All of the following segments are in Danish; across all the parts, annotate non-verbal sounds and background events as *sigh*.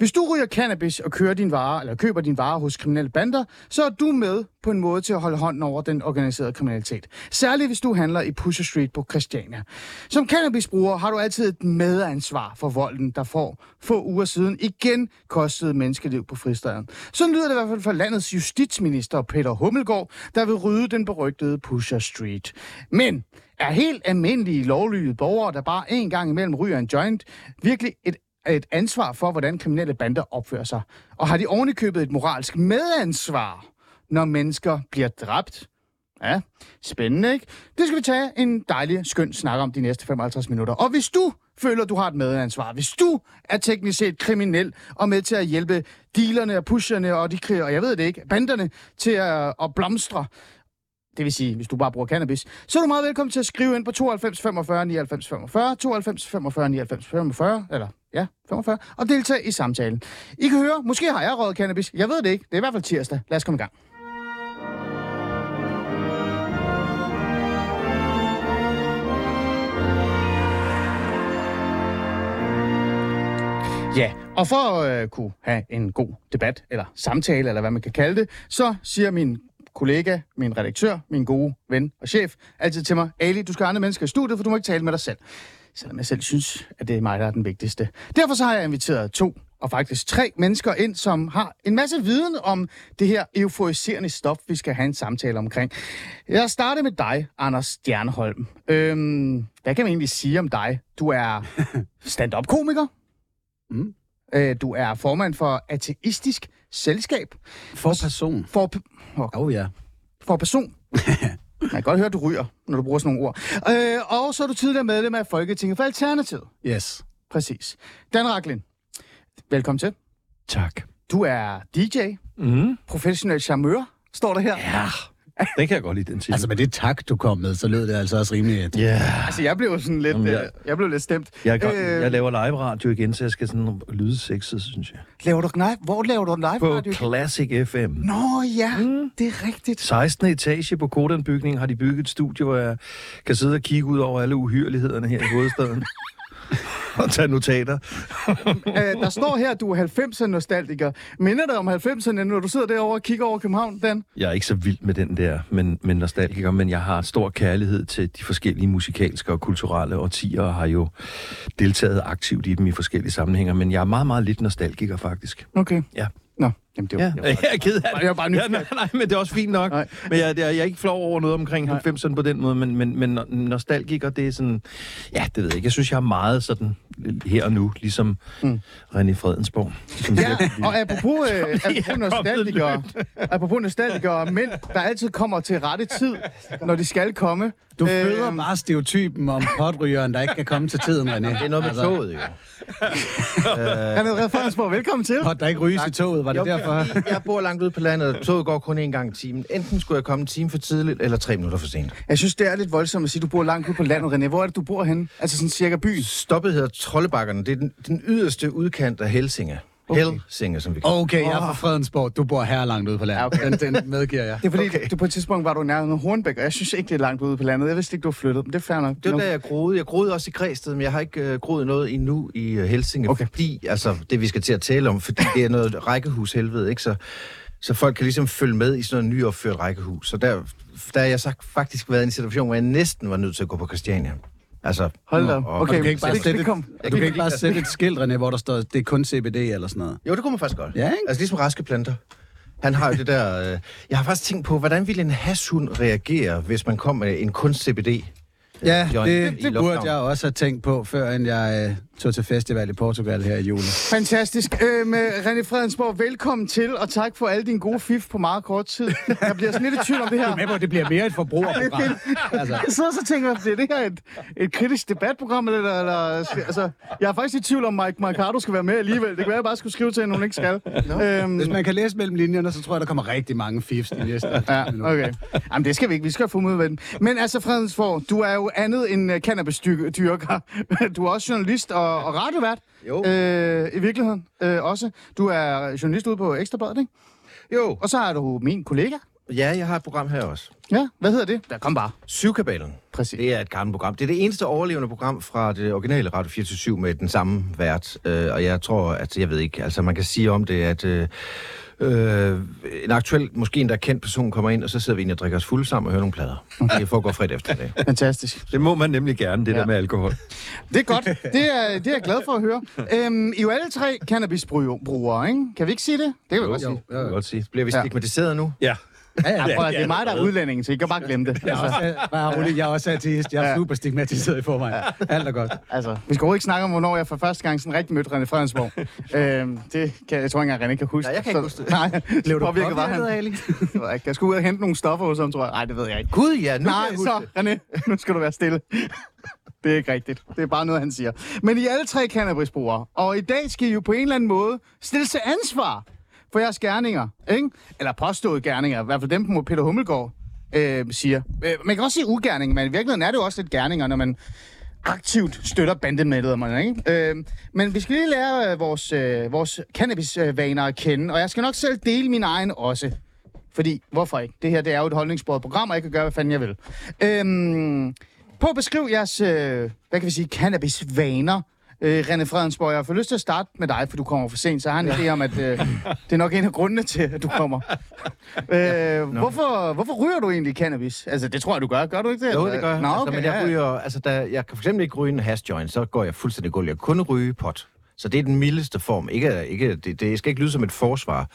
Hvis du ryger cannabis og kører din vare, eller køber din vare hos kriminelle bander, så er du med på en måde til at holde hånden over den organiserede kriminalitet. Særligt hvis du handler i Pusher Street på Christiania. Som cannabisbruger har du altid et medansvar for volden, der får få uger siden igen kostede menneskeliv på fristaden. Så lyder det i hvert fald fra landets justitsminister Peter Hummelgaard, der vil rydde den berygtede Pusher Street. Men er helt almindelige lovlydige borgere, der bare en gang imellem ryger en joint, virkelig et et ansvar for, hvordan kriminelle bander opfører sig? Og har de ovenikøbet et moralsk medansvar, når mennesker bliver dræbt? Ja, spændende, ikke? Det skal vi tage en dejlig, skøn snak om de næste 55 minutter. Og hvis du føler, du har et medansvar, hvis du er teknisk set kriminel og med til at hjælpe dealerne og pusherne og de kriger, og jeg ved det ikke, banderne til at, at blomstre, det vil sige, hvis du bare bruger cannabis, så er du meget velkommen til at skrive ind på 92 45 99 45, 92 45 99 45, eller ja, 45, og deltage i samtalen. I kan høre, måske har jeg røget cannabis, jeg ved det ikke, det er i hvert fald tirsdag. Lad os komme i gang. Ja, og for at øh, kunne have en god debat, eller samtale, eller hvad man kan kalde det, så siger min kollega, min redaktør, min gode ven og chef, altid til mig, Ali, du skal have andre mennesker i studiet, for du må ikke tale med dig selv. Selvom jeg selv synes, at det er mig, der er den vigtigste. Derfor så har jeg inviteret to og faktisk tre mennesker ind, som har en masse viden om det her euforiserende stof, vi skal have en samtale omkring. Jeg starter med dig, Anders Stjernholm. Øhm, hvad kan man egentlig sige om dig? Du er *laughs* stand-up-komiker. Mm. Øh, du er formand for Ateistisk Selskab. For person. For, oh, Oh ja. for person. *laughs* Man kan godt høre, at du ryger, når du bruger sådan nogle ord. Øh, og så er du tidligere medlem af Folketinget for Alternativet. Yes. Præcis. Dan Raklin, velkommen til. Tak. Du er DJ, Mm. professionel charmeur, står der her. Ja, den kan jeg godt lide, den titel. Altså med det tak, du kom med, så lød det altså også rimelig... Ja, Altså, jeg blev sådan lidt, Jamen, øh, jeg- jeg blev lidt stemt. jeg, godt, Øh, jeg laver live radio igen, så jeg skal sådan lyde sexet, synes jeg. Laver du, nej, hvor laver du live På radio? Classic FM. Nå ja, mm. det er rigtigt. 16. etage på Kodan-bygningen har de bygget et studie, hvor jeg kan sidde og kigge ud over alle uhyrlighederne her i hovedstaden. *laughs* *laughs* og tage notater. Øh, der står her, at du er 90'er nostalgiker. Minder dig om 90'erne, når du sidder derovre og kigger over København, Dan? Jeg er ikke så vild med den der, men, men nostalgiker, men jeg har stor kærlighed til de forskellige musikalske og kulturelle årtier, og har jo deltaget aktivt i dem i forskellige sammenhænge, men jeg er meget, meget lidt nostalgiker, faktisk. Okay. Ja. Nå, jamen det var... Ja, det var *laughs* jeg er ked af det. Jeg er bare ja, nej, nej, men det er også fint nok. Nej. Men jeg, jeg, jeg er ikke flov over noget omkring Nej. 90'erne på den måde, men, men, men no- nostalgiker, det er sådan... Ja, det ved jeg ikke. Jeg synes, jeg er meget sådan her og nu, ligesom mm. René Fredensborg. Ja, og apropos, øh, *laughs* apropos nostalgikere, apropos nostalgikere, mænd, der altid kommer til rette tid, når de skal komme. Du Øh, føder bare stereotypen om potrygeren, der ikke kan komme til tiden, René. Det er noget med toget, jo. *laughs* René Fredensborg, velkommen til. Pot, der ikke ryges i toget, var det Jo, derfor? Jeg bor langt ude på landet, og toget går kun en gang i timen. Enten skulle jeg komme en time for tidligt, eller tre minutter for sent. Jeg synes, det er lidt voldsomt at sige, at du bor langt ude på landet, René. Hvor er det, du bor henne? Altså sådan cirka byen? Stoppet hedder Trollebakkerne. Det er den, den yderste udkant af Helsinge. Okay. Helsinge, som vi kalder Okay, jeg er fra Fredensborg. Du bor her langt ude på landet. Okay. den, den medgiver jeg. Det er fordi, okay. du på et tidspunkt var du nærmere Hornbæk, og jeg synes ikke, det er langt ude på landet. Jeg vidste ikke, du har flyttet, men det er fair nok. Det var da jeg groede. Jeg groede også i Græsted, men jeg har ikke uh, groet noget endnu i uh, Helsinge, Okay. okay. fordi, altså, det vi skal til at tale om, fordi det er noget rækkehushelvede, ikke? Så, så folk kan ligesom følge med i sådan noget nyopført rækkehus. Så der, der har jeg sagt, faktisk været i en situation, hvor jeg næsten var nødt til at gå på Christiania. Altså, Hold da. og- Okay, Og du kan ikke bare det- sætte det kom- et, du kan ikke bare sætte et skilt, René, hvor der står, det er kun CBD eller sådan noget. Jo, det kunne man faktisk godt. Ja, ikke? Altså ligesom raske planter. Han har jo det der... Øh, jeg har faktisk tænkt på, hvordan ville en hashhund reagere, hvis man kom med en kun CBD? Ja, joint det, det burde jeg også have tænkt på, før end jeg øh, tog til festival i Portugal her i juli. Fantastisk. Øh, med René Fredensborg, velkommen til, og tak for alle dine gode fif på meget kort tid. Jeg bliver sådan lidt i tvivl om det her. Med på, at det bliver mere et forbrugerprogram. *laughs* Altså, Jeg sidder så tænker, bliver det her et, et kritisk debatprogram? Eller, eller, altså, jeg er faktisk i tvivl om, Mike Mercado skal være med alligevel. Det kan være, jeg bare skulle skrive til hende, hun ikke skal. Øhm, hvis man kan læse mellem linjerne, så tror jeg, der kommer rigtig mange fifs de næste Ja, okay. Jamen, det skal vi ikke. Vi skal få ud med den. Men altså, Fredensborg, du er jo andet end uh, cannabisdyrker. Du er også journalist og, og radiovært. Jo. Øh, I virkeligheden øh, også. Du er journalist ude på Ekstrabladet, ikke? Jo. Og så har du min kollega. Ja, jeg har et program her også. Ja, hvad hedder det? Der kom bare. Syvkabalen. Præcis. Det er et gammelt program. Det er det eneste overlevende program fra det originale Radio 24 med den samme vært. Øh, og jeg tror, at jeg ved ikke, altså man kan sige om det, at øh, øh, en aktuel, måske en der kendt person kommer ind, og så sidder vi ind og drikker os fulde sammen og hører nogle plader. Det foregår fredag eftermiddag. *laughs* Fantastisk. Det må man nemlig gerne, det Ja. der med alkohol. Det er godt. Det er, det er jeg glad for at høre. Øhm, I er jo alle tre cannabisbrugere, ikke? Kan vi ikke sige det? Det kan vi godt sige. Det kan jeg godt sige. Bliver vi Ja. stigmatiseret nu? Ja. Ja, prøv, at- det er mig, der er udlænding, så I kan bare glemme det. Jeg er også, bare rolig, jeg er også ateist. Jeg er Ja. super stigmatiseret i forvejen. Alt er godt. Altså, vi skal ikke snakke om, hvornår jeg for første gang sådan rigtig mødte René Fredensborg. øhm, det kan, jeg tror ikke engang, René kan huske. Nej, jeg kan ikke huske det. Nej, Blev du påvirket var han. Ali? Jeg. Jeg skulle ud og hente nogle stoffer hos ham, tror jeg. Nej, det ved jeg ikke. Gud ja, nu Nej, kan jeg så, det. René, nu skal du være stille. Det er ikke rigtigt. Det er bare noget, han siger. Men I alle tre cannabisbrugere, og i dag skal I jo på en eller anden måde stille til ansvar for jeres gerninger, ikke? Eller påstået gerninger, i hvert fald dem, hvor Peter Hummelgaard øh, siger. Øh, man kan også sige ugerninger, men i virkeligheden er det jo også lidt gerninger, når man aktivt støtter bandemedlemmerne, ikke? Øh, men vi skal lige lære øh, vores, øh, vores cannabisvaner at kende, og jeg skal nok selv dele min egen også. Fordi, hvorfor ikke? Det her det er jo et holdningsbordet program, og jeg kan gøre, hvad fanden jeg vil. Øhm, på at beskrive jeres, øh, hvad kan vi sige, cannabisvaner. Øh, René Fredensborg, jeg får lyst til at starte med dig, for du kommer for sent, så jeg har en idé om, at øh, det er nok en af grundene til, at du kommer. Øh, hvorfor, hvorfor ryger du egentlig cannabis? Altså, det tror jeg, du gør. Gør du ikke det? Jo, det gør jeg. Nå, altså, okay, men jeg ja. ryger, altså, da, jeg kan for eksempel ikke ryge en hash joint, så går jeg fuldstændig guld. Jeg kun ryge pot. Så det er den mildeste form. Ikke, ikke, det, det skal ikke lyde som et forsvar,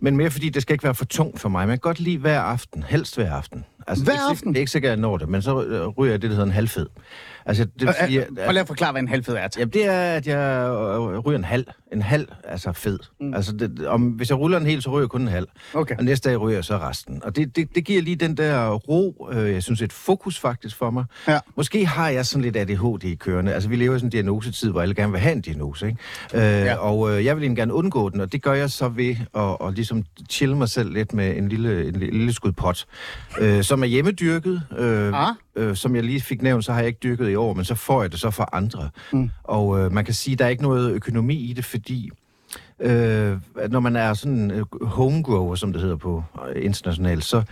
men mere fordi det skal ikke være for tungt for mig. Man kan godt lide hver aften, helst hver aften. Altså, Hver det er aften? Det er ikke sikkert, at jeg når det, men så øh, ryger jeg det, der hedder en halvfed. Altså, det sige, øh, Prøv lige at forklare, hvad en halvfed er. Jamen, det er, at jeg øh, ryger en halv. En halv, altså fed. Mm. Altså, det, om, hvis jeg ruller en hel, så ryger jeg kun en halv. Okay. Og næste dag ryger jeg så resten. Og det, det, det giver lige den der ro, øh, jeg synes, et fokus faktisk for mig. Ja. Måske har jeg sådan lidt ADHD i kørende. Altså, vi lever i sådan en diagnosetid, hvor alle gerne vil have en diagnose, ikke? Øh, ja. Og øh, jeg vil egentlig gerne undgå den, og det gør jeg så ved at, at ligesom chille mig selv lidt med en lille, en lille, skud pot, øh, som er hjemmedyrket. Øh, Ah. øh, som jeg lige fik nævnt, så har jeg ikke dyrket i år, men så får jeg det så fra andre. Mm. Og øh, man kan sige, at der er ikke noget økonomi i det, fordi øh, at når man er sådan øh, homegrower, som det hedder på øh, internationalt, så,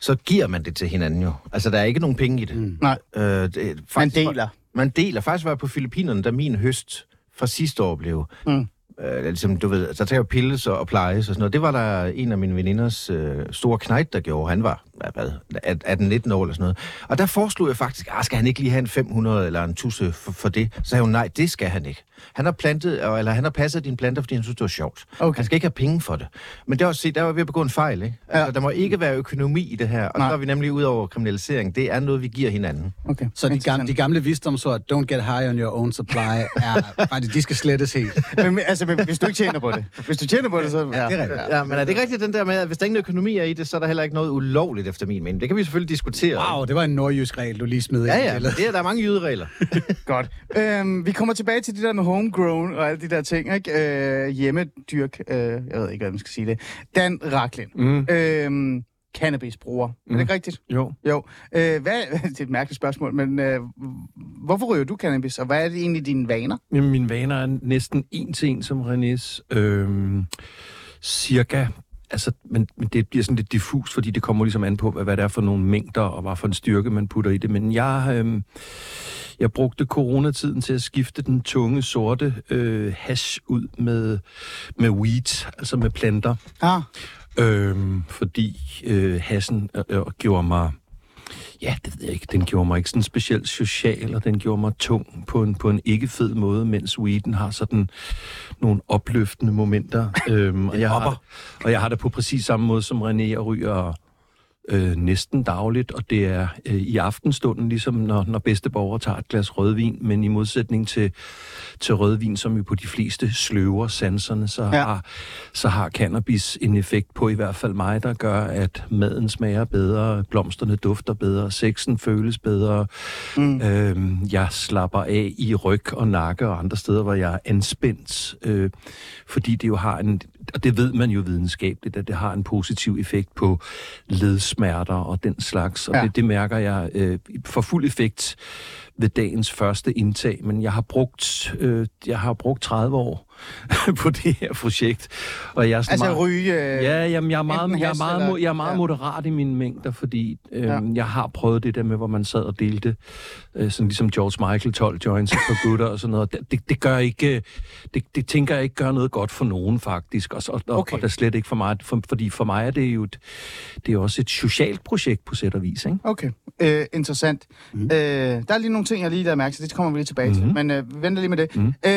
så giver man det til hinanden jo. Altså, der er ikke nogen penge i det. Mm. Nej, Øh, det er man faktisk, deler. Man deler. Faktisk var jeg på Filippinerne, da min høst fra sidste år blev... Mm. Øh, ligesom, du ved, så tager pilles og, og plejes og sådan noget. Det var der en af mine veninders øh, store knægt, der gjorde. Han var hvad, 18-19 år eller sådan noget. Og der foreslog jeg faktisk, ah, skal han ikke lige have en 500 eller en tusse for, for det? Så sagde hun, nej, det skal han ikke. Han har plantet, eller han har passet dine planter, fordi han synes, det var sjovt. Okay. Han skal ikke have penge for det. Men det var, se, der var vi at begå en fejl, ikke? Altså, Ja. der må ikke være økonomi i det her. Og Nej. så er vi nemlig ud over kriminalisering. Det er noget, vi giver hinanden. Okay. Så de gamle, de gamle visdomsord, don't get high on your own supply, er *laughs* faktisk, de skal slettes helt. men, altså, men, hvis du ikke tjener på det. Hvis du tjener på det, så... Ja, det er rigtigt. Ja, men er det ikke rigtigt den der med, at hvis der ingen økonomi er i det, så er der heller ikke noget ulovligt efter min mening? Det kan vi selvfølgelig diskutere. Wow, det var en nordjysk regel, du lige smed Ja, ja, det er, der er mange jyderegler. *laughs* Godt. Øhm, vi kommer tilbage til det der med homegrown og alle de der ting, ikke? Øh, hjemmedyrk, øh, jeg ved ikke, hvad man skal sige det. Dan Raklin, Mm. øhm, cannabisbruger. Mm. Er det ikke rigtigt? Jo. Jo. Øh, hvad, *laughs* det er et mærkeligt spørgsmål, men øh, hvorfor ryger du cannabis, og hvad er det egentlig dine vaner? Jamen, mine vaner er næsten en til en som Renés. Øhm, cirka. Altså, men, men det bliver sådan lidt diffus, fordi det kommer ligesom an på, hvad, hvad det er for nogle mængder, og hvad for en styrke, man putter i det. Men jeg, øhm, jeg brugte coronatiden til at skifte den tunge, sorte øh, hash ud med, med weed, altså med planter. Ah, Øhm, fordi øh, hassen øh, øh, gjorde mig, ja, det ved jeg ikke, den gjorde mig ikke sådan specielt social, og den gjorde mig tung på en, på en ikke fed måde, mens weeden har sådan nogle opløftende momenter. *laughs* øhm, og, jeg har, og jeg har det på præcis samme måde som René og ryger øh, næsten dagligt, og det er øh, i aftenstunden, ligesom når, når bedste borger tager et glas rødvin, men i modsætning til, til rødvin, som jo på de fleste sløver sanserne, så, Ja. har, så har cannabis en effekt på i hvert fald mig, der gør, at maden smager bedre, blomsterne dufter bedre, sexen føles bedre, mm. øhm, jeg slapper af i ryg og nakke og andre steder, hvor jeg er anspændt, øh, fordi det jo har en, og det ved man jo videnskabeligt, at det har en positiv effekt på ledsmerter og den slags, og Ja. det, det mærker jeg øh, for fuld effekt ved dagens første indtag, men jeg har brugt, øh, jeg har brugt 30 år *laughs* på det her projekt. Og jeg er Altså meget, ryge... Øh, Ja, jamen, jeg er meget, jeg er meget, eller- jeg er meget ja. moderat i mine mængder, fordi øhm, Ja. jeg har prøvet det der med, hvor man sad og delte, øh, sådan ligesom George Michael 12 joints for gutter og sådan noget. Det, det, det gør ikke, øh, det, det tænker jeg ikke gør noget godt for nogen faktisk, og, og, Okay. og det er slet ikke for mig, for, fordi for mig er det jo et, det er også et socialt projekt på sæt og vis, ikke? Okay, øh, interessant. Mhm. Mm. Øh, der er lige nogle ting, jeg lige lader mærke til. Det kommer vi lige tilbage mm. til. Men øh, venter lige med det. Mhm. Mm.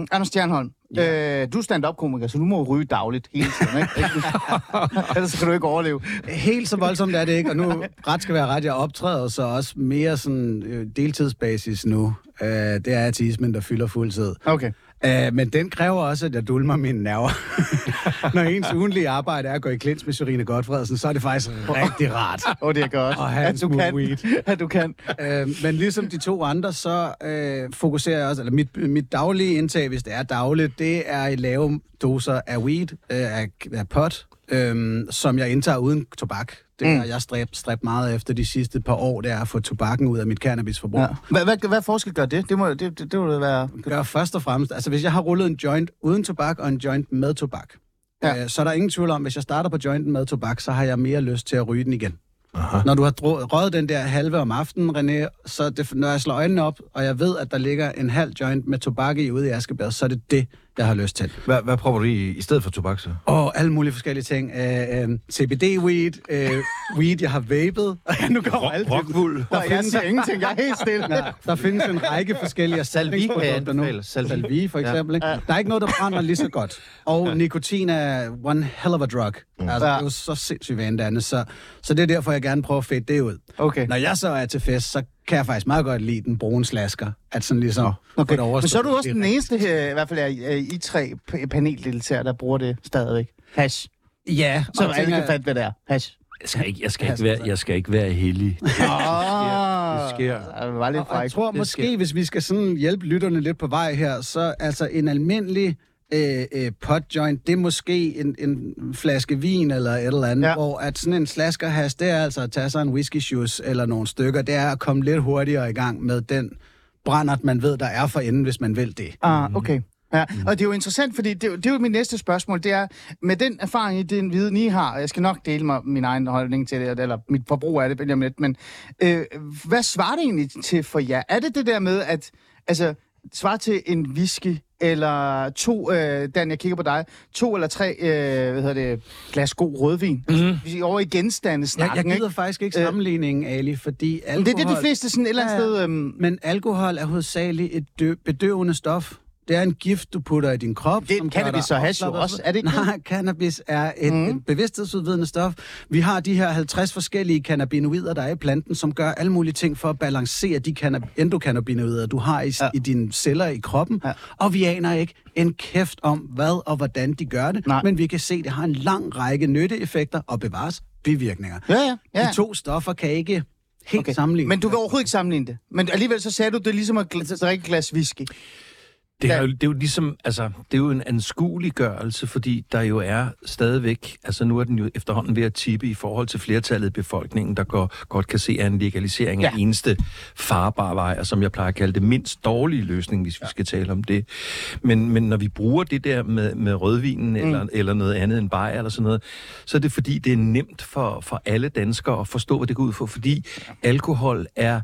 Øh, Anders Stjernholm, ja. øh, du er stand-up-komiker, så du må ryge dagligt hele tiden, ikke? *laughs* Ellers kan du ikke overleve. Helt så voldsomt er det ikke, og nu ret skal være ret, jeg optræder så også mere sådan øh, deltidsbasis nu. Øh, det er ateismen, der fylder fuld tid. Okay. Uh, men den kræver også, at jeg dulmer mine nerver. *laughs* Når ens ugenlige arbejde er at gå i klins med Sørine Godfredsen, så er det faktisk rigtig rart. Åh, oh, det er godt, Og have at du kan. weed. At du kan. Uh, men ligesom de to andre, så uh, fokuserer jeg også, eller mit, mit daglige indtag, hvis det er dagligt, det er i lave doser af weed, uh, af, af pot, um, som jeg indtager uden tobak. Det Mm. har jeg stræbt, stræbt meget efter de sidste par år, det er at få tobakken ud af mit cannabisforbrug. Ja. Hvad, hvad, hvad forskel gør det? Det må det, det, det må det være... gør først og fremmest, altså hvis jeg har rullet en joint uden tobak og en joint med tobak, Ja. øh, så er der ingen tvivl om, hvis jeg starter på jointen med tobak, så har jeg mere lyst til at ryge den igen. Aha. Når du har dro- røget den der halve om aftenen, René, så det, når jeg slår øjnene op, og jeg ved, at der ligger en halv joint med tobak i ude i Askebæret, så er det det, jeg har lyst til. Hvad, hvad prøver du i, i stedet for tobak så? Og alle mulige forskellige ting. Øh, øh, CBD-weed, øh, weed, jeg har vapet. *laughs* nu går alt det. Rockwool. Der jeg siger ingenting, jeg er helt stille. Ja, der findes en række forskellige erstatningsprodukter nu. Salvie, for Ja. eksempel. Ikke? Der er ikke noget, der brænder lige så godt. Og nikotin er one hell of a drug. Altså, det er jo så sindssygt vanedannende. Så, så det er derfor, jeg gerne prøver at fedte det ud. Okay. Når jeg så er til fest, så kan jeg faktisk meget godt lide den brune slasker. At sådan ligesom Okay. få det Men så er du også den eneste her, i hvert fald er I tre paneldeltagere, der bruger det stadigvæk. Hash. Ja, Så alle tænker- kan fatte, hvad det er. Hash. Jeg skal ikke, jeg skal ikke, være, jeg skal ikke være heldig. Det sker. Det var lidt Og jeg tror Det måske, sker. hvis vi skal sådan hjælpe lytterne lidt på vej her, så altså en almindelig øh, øh, pot joint, det er måske en, en flaske vin eller et eller andet, Ja. hvor at sådan en slaskerhas, det er altså at tage sig en whisky shoes eller nogle stykker, det er at komme lidt hurtigere i gang med den brændert, man ved, der er for enden, hvis man vil det. Ah, okay. Ja, og det er jo interessant, fordi det, er jo- det er jo mit næste spørgsmål, det er, med den erfaring, I den viden, I har, og jeg skal nok dele mig min egen holdning til det, eller mit forbrug af det, lige om lidt, men øh, hvad svarer det egentlig til for jer? Er det det der med, at, altså, svarer til en whisky, eller to, øh, Dan, jeg kigger på dig, to eller tre, øh, hvad hedder det, glas god rødvin? Mm. Hvis I er over i genstande Jeg, snakken, jeg gider ikke? faktisk ikke Øh, sammenligningen, Ali, fordi alkohol... Det er det, de fleste sådan et eller andet Ja, ja. sted... Øhm, Men alkohol er hovedsageligt et dø- bedøvende stof. Det er en gift, du putter i din krop. Det er som cannabis og hash jo også, er det ikke? Nej, cannabis er et, mm. et bevidsthedsudvidende stof. Vi har de her 50 forskellige cannabinoider, der er i planten, som gør alle mulige ting for at balancere de cannab- endokannabinoider, du har i, Ja. i dine celler i kroppen. Ja. Og vi aner ikke en kæft om, hvad og hvordan de gør det. Nej. Men vi kan se, at det har en lang række nytteeffekter og bevares bivirkninger. ja, ja, ja. De to stoffer kan ikke helt Okay. sammenligne. Men du vil overhovedet ikke sammenligne det. Men alligevel så sagde du, det er ligesom at gl- drikke et glas whisky. Det er, Ja. jo, det er jo ligesom, altså, det er jo en anskueliggørelse, fordi der jo er stadigvæk, altså nu er den jo efterhånden ved at tippe i forhold til flertallet af befolkningen, der går, godt kan se, at en legalisering ja. Ja. er eneste farbare vej, og som jeg plejer at kalde det mindst dårlige løsning, hvis vi skal tale om det. Men, men når vi bruger det der med, med rødvinen mm. eller, eller noget andet end bajer eller sådan noget, så er det fordi, det er nemt for, for alle danskere at forstå, hvad det går ud for, fordi alkohol er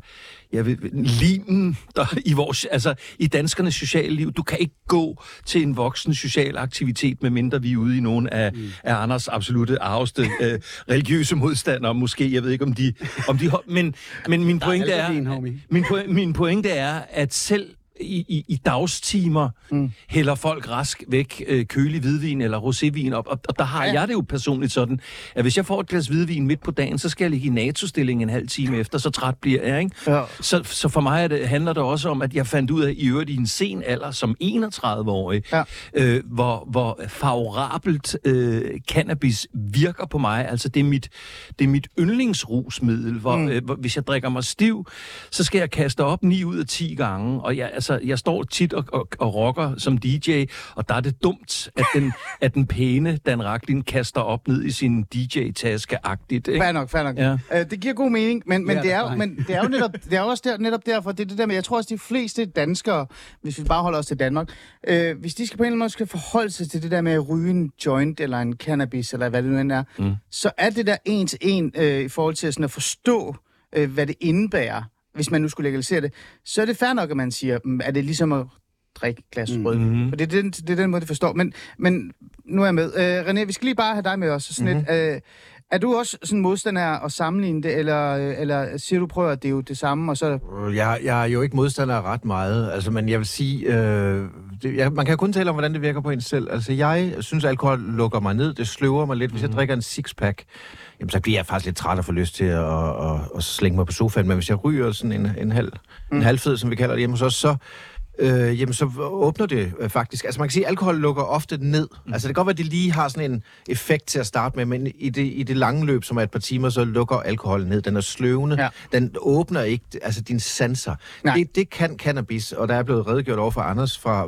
jeg ved, limen der, i, vores, altså, i danskernes sociale liv. Du kan ikke gå til en voksen social aktivitet, medmindre vi er ude i nogle af, mm. af Anders absolute arveste øh, religiøse modstandere. Måske, jeg ved ikke, om de... Om de men, men min pointe er... homie. Min, po- min pointe er, at selv i, i, i dagstimer mm. hælder folk rask væk øh, kølig hvidvin eller rosévin op. Og, og der har ja. jeg det jo personligt sådan, at hvis jeg får et glas hvidvin midt på dagen, så skal jeg ligge i NATO-stilling en halv time efter, så træt bliver jeg, ikke? Ja. Så, så for mig det, handler det også om, at jeg fandt ud af, i øvrigt i en sen alder, som 31-årig, Ja. øh, hvor, hvor favorabelt øh, cannabis virker på mig. Altså, det er mit, det er mit yndlingsrusmiddel, hvor, mm. øh, hvor hvis jeg drikker mig stiv, så skal jeg kaste op 9 ud af 10 gange. Og jeg, altså, jeg står tit og, og, og rocker som DJ, og der er det dumt, at den, at den pæne Dan Racklin kaster op ned i sin DJ-taske-agtigt. Fair nok, fair nok. Ja. Uh, det giver god mening, men, men, Ja, det, er jo, nej. men det er jo netop, det er jo også der, netop derfor, det er det der med, jeg tror også, de fleste danskere, hvis vi bare holder os til Danmark, øh, hvis de skal på en eller anden måde skal forholde sig til det der med at ryge en joint eller en cannabis, eller hvad det nu end er, mm. så er det der en til en øh, i forhold til sådan at forstå, øh, hvad det indebærer, hvis man nu skulle legalisere det, så er det fair nok, at man siger, mm, er det ligesom at drikke et glas. Mm-hmm. For det er, den, det er den måde, det forstår. Men, men nu er jeg med. Øh, René, vi skal lige bare have dig med os. Sådan mm-hmm. lidt, øh, er du også sådan modstander af at sammenligne det, eller, øh, eller siger du prøver, at det er jo det samme, og så... Jeg, jeg er jo ikke modstander af ret meget, altså, men jeg vil sige, øh, det, jeg, man kan kun tale om, hvordan det virker på en selv. Altså, jeg synes, alkohol lukker mig ned, det sløver mig lidt. Hvis jeg drikker en sixpack, jamen, så bliver jeg faktisk lidt træt og får lyst til at, at, at, at slænge mig på sofaen. Men hvis jeg ryger sådan en, en, halv, mm. en halvfed, som vi kalder det hjemme hos os, så, øh, jamen, så åbner det øh, faktisk. Altså man kan sige, at alkohol lukker ofte ned. Mm. Altså det kan godt være, at det lige har sådan en effekt til at starte med, men i det, i det lange løb, som er et par timer, så lukker alkohol ned. Den er sløvende. Ja. Den åbner ikke altså dine sanser. Nej. Det, det kan cannabis, og der er blevet redegjort over for Anders fra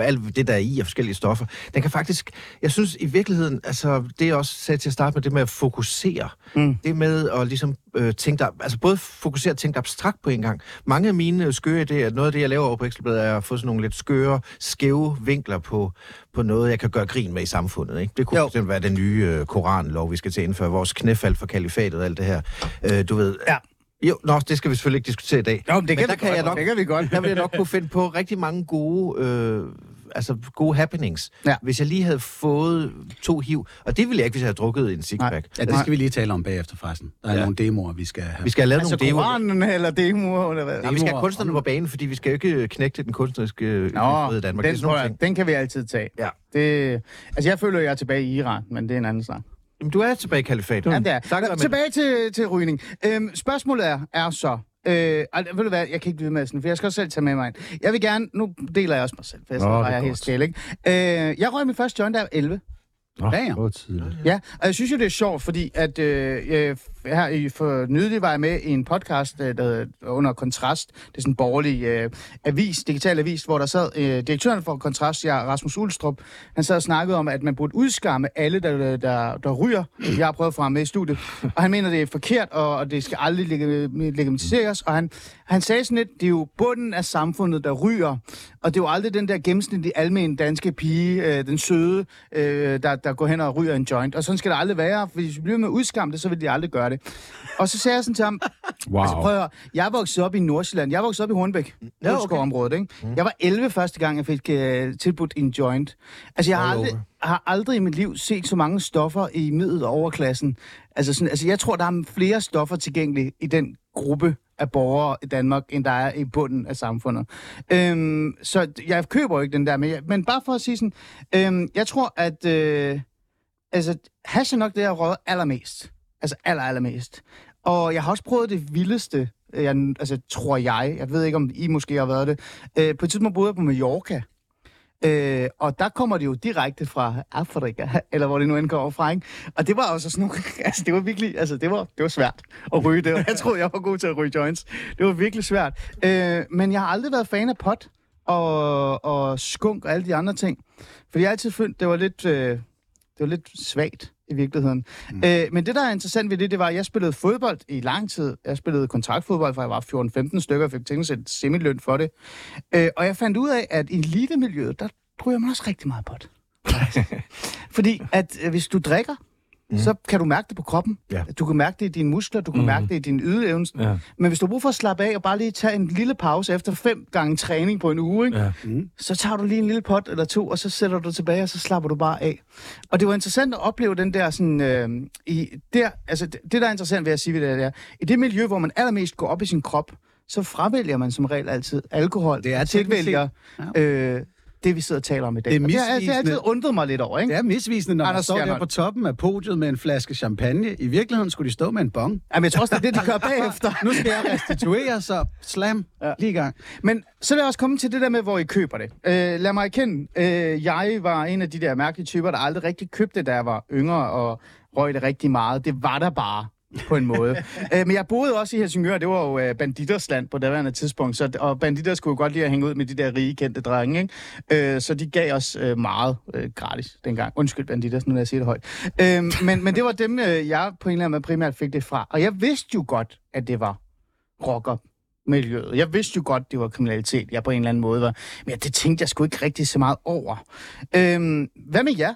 alt det, der er i af forskellige stoffer. Den kan faktisk, jeg synes i virkeligheden, altså det jeg også sagde til at starte med, det med at fokusere. Mm. Det med at ligesom øh, tænke altså både fokusere og tænke abstrakt på en gang. Mange af mine skøre idéer, noget af det, jeg laver over på Ekstrabladet, er at få sådan nogle lidt skøre, skæve vinkler på, på noget, jeg kan gøre grin med i samfundet. Ikke? Det kunne Jo. fx være den nye øh, koranlov, vi skal til at indføre, vores knæfald for kalifatet og alt det her. Øh, du ved, Ja. jo, nå, det skal vi selvfølgelig ikke diskutere i dag. Jo, men det kan der vi godt. jeg nok, Det kan vi godt. Der vil jeg nok kunne finde på rigtig mange gode, øh, altså gode happenings, Ja. hvis jeg lige havde fået to hiv. Og det ville jeg ikke, hvis jeg havde drukket en sixpack. Ja, det skal vi lige tale om bagefter, forresten. Der er Ja. nogle demoer, vi skal have. Vi skal have lavet Altså nogle demoer. Koranen eller demoer, eller hvad? Nej, vi skal have kunstnerne på banen, fordi vi skal jo ikke knægte den kunstneriske øh, Nå, frihed i Danmark. Det er den, sådan nogle tror jeg, ting. den kan vi altid tage. Ja. Det, altså, jeg føler, jeg er tilbage i Iran, men det er en anden snak. Jamen, du er tilbage i kalifatet. Ja, det er. Tak, tilbage til, til rygning. Øhm, spørgsmålet er, er så... Øh, ej, ved du hvad, jeg kan ikke vide med sådan, for jeg skal også selv tage med mig ind. Jeg vil gerne, nu deler jeg også mig selv, for jeg Nå, er jeg helt stille, ikke? Øh, jeg røg min første joint, var 11. Nå, Ja, var tidligt. Ja, og jeg synes jo, det er sjovt, fordi at øh, jeg, her i for nylig var jeg med i en podcast, øh, der hedder under Kontrast. Det er sådan en borgerlig øh, avis, digital avis, hvor der sad øh, direktøren for Kontrast, jeg, Rasmus Ulstrup. Han sad og snakkede om, at man burde udskamme alle, der, der, der ryger. Jeg har prøvet at få ham med i studiet. Og han mener, det er forkert, og, og det skal aldrig leg- legitimiseres. Og han, han sagde sådan lidt, det er jo bunden af samfundet, der ryger. Og det er jo aldrig den der gennemsnitlige almen danske pige, øh, den søde, øh, der, der går hen og ryger en joint. Og sådan skal det aldrig være, for hvis vi bliver med at udskamme det, så vil de aldrig gøre det. Og så sagde jeg sådan til ham, Wow. altså prøv at høre, jeg voksede op i Nordsjælland, jeg voksede op i Hornbæk, ja, okay. området, ikke? Jeg var 11 første gang, jeg fik øh, tilbudt en joint. Altså jeg har aldrig, har aldrig i mit liv set så mange stoffer i middel- og overklassen. Altså, sådan, altså jeg tror, der er flere stoffer tilgængelige i den gruppe af borgere i Danmark, end der er i bunden af samfundet. Øhm, så jeg køber jo ikke den der, men, jeg, men bare for at sige sådan, øhm, jeg tror, at øh, altså, hash er nok det, jeg røget allermest. Altså aller, allermest. Og jeg har også prøvet det vildeste, øh, jeg, altså tror jeg, jeg ved ikke, om I måske har været det. Øh, på et tidspunkt boede jeg på Mallorca, Øh, og der kommer det jo direkte fra Afrika, *laughs* eller hvor det nu end kommer fra, ikke? Og det var også sådan nogle, *laughs* altså det var virkelig, altså det var, det var svært at ryge det. Jeg troede, jeg var god til at ryge joints. Det var virkelig svært. Øh, men jeg har aldrig været fan af pot og, og skunk og alle de andre ting. Fordi jeg har altid følt, det var lidt, øh, det var lidt svagt i virkeligheden. Mm. Øh, men det, der er interessant ved det, det var, at jeg spillede fodbold i lang tid. Jeg spillede kontraktfodbold, fra jeg var 14-15 stykker, og fik tænkt et semiløn for det. Øh, og jeg fandt ud af, at i elitemiljøet, der ryger man også rigtig meget pot. *laughs* Fordi at øh, hvis du drikker, mm. så kan du mærke det på kroppen. Ja. Du kan mærke det i dine muskler, du kan mm. mærke det i din ydeevne. Ja. Men hvis du har brug for at slappe af og bare lige tage en lille pause efter fem gange træning på en uge, ikke? Ja. så tager du lige en lille pot eller to, og så sætter du tilbage, og så slapper du bare af. Og det var interessant at opleve den der sådan, øh, i der, altså det, det, der er interessant ved at sige ved det, det er, i det miljø, hvor man allermest går op i sin krop, så fravælger man som regel altid alkohol. Det er tilvælger Ja. øh, det, vi sidder og taler om i dag. Det er Og det, har, misvisende. altid undret mig lidt over, ikke? Det er misvisende, når man Anders står der på toppen af podiet med en flaske champagne. I virkeligheden skulle de stå med en bong. Jamen, jeg tror også, det er det, de gør bagefter. *laughs* Nu skal jeg restituere, så slam, Ja. lige i gang. Men så lad os komme til det der med, hvor I køber det. Øh, lad mig erkende, øh, jeg var en af de der mærkelige typer, der aldrig rigtig købte da jeg var yngre og røg det rigtig meget. Det var der bare. På en måde. *laughs* øh, men jeg boede også i Helsingør, det var jo øh, banditers land på daværende tidspunkt, så, og banditter skulle jo godt lide at hænge ud med de der rige, kendte drenge, ikke? Øh, så de gav os øh, meget øh, gratis dengang. Undskyld banditter, nu når jeg siger det højt. Øh, men, men det var dem, øh, jeg på en eller anden måde primært fik det fra. Og jeg vidste jo godt, at det var rocker miljøet. Jeg vidste jo godt, det var kriminalitet, jeg på en eller anden måde var. Men det tænkte jeg sgu ikke rigtig så meget over. Øhm, hvad med jer?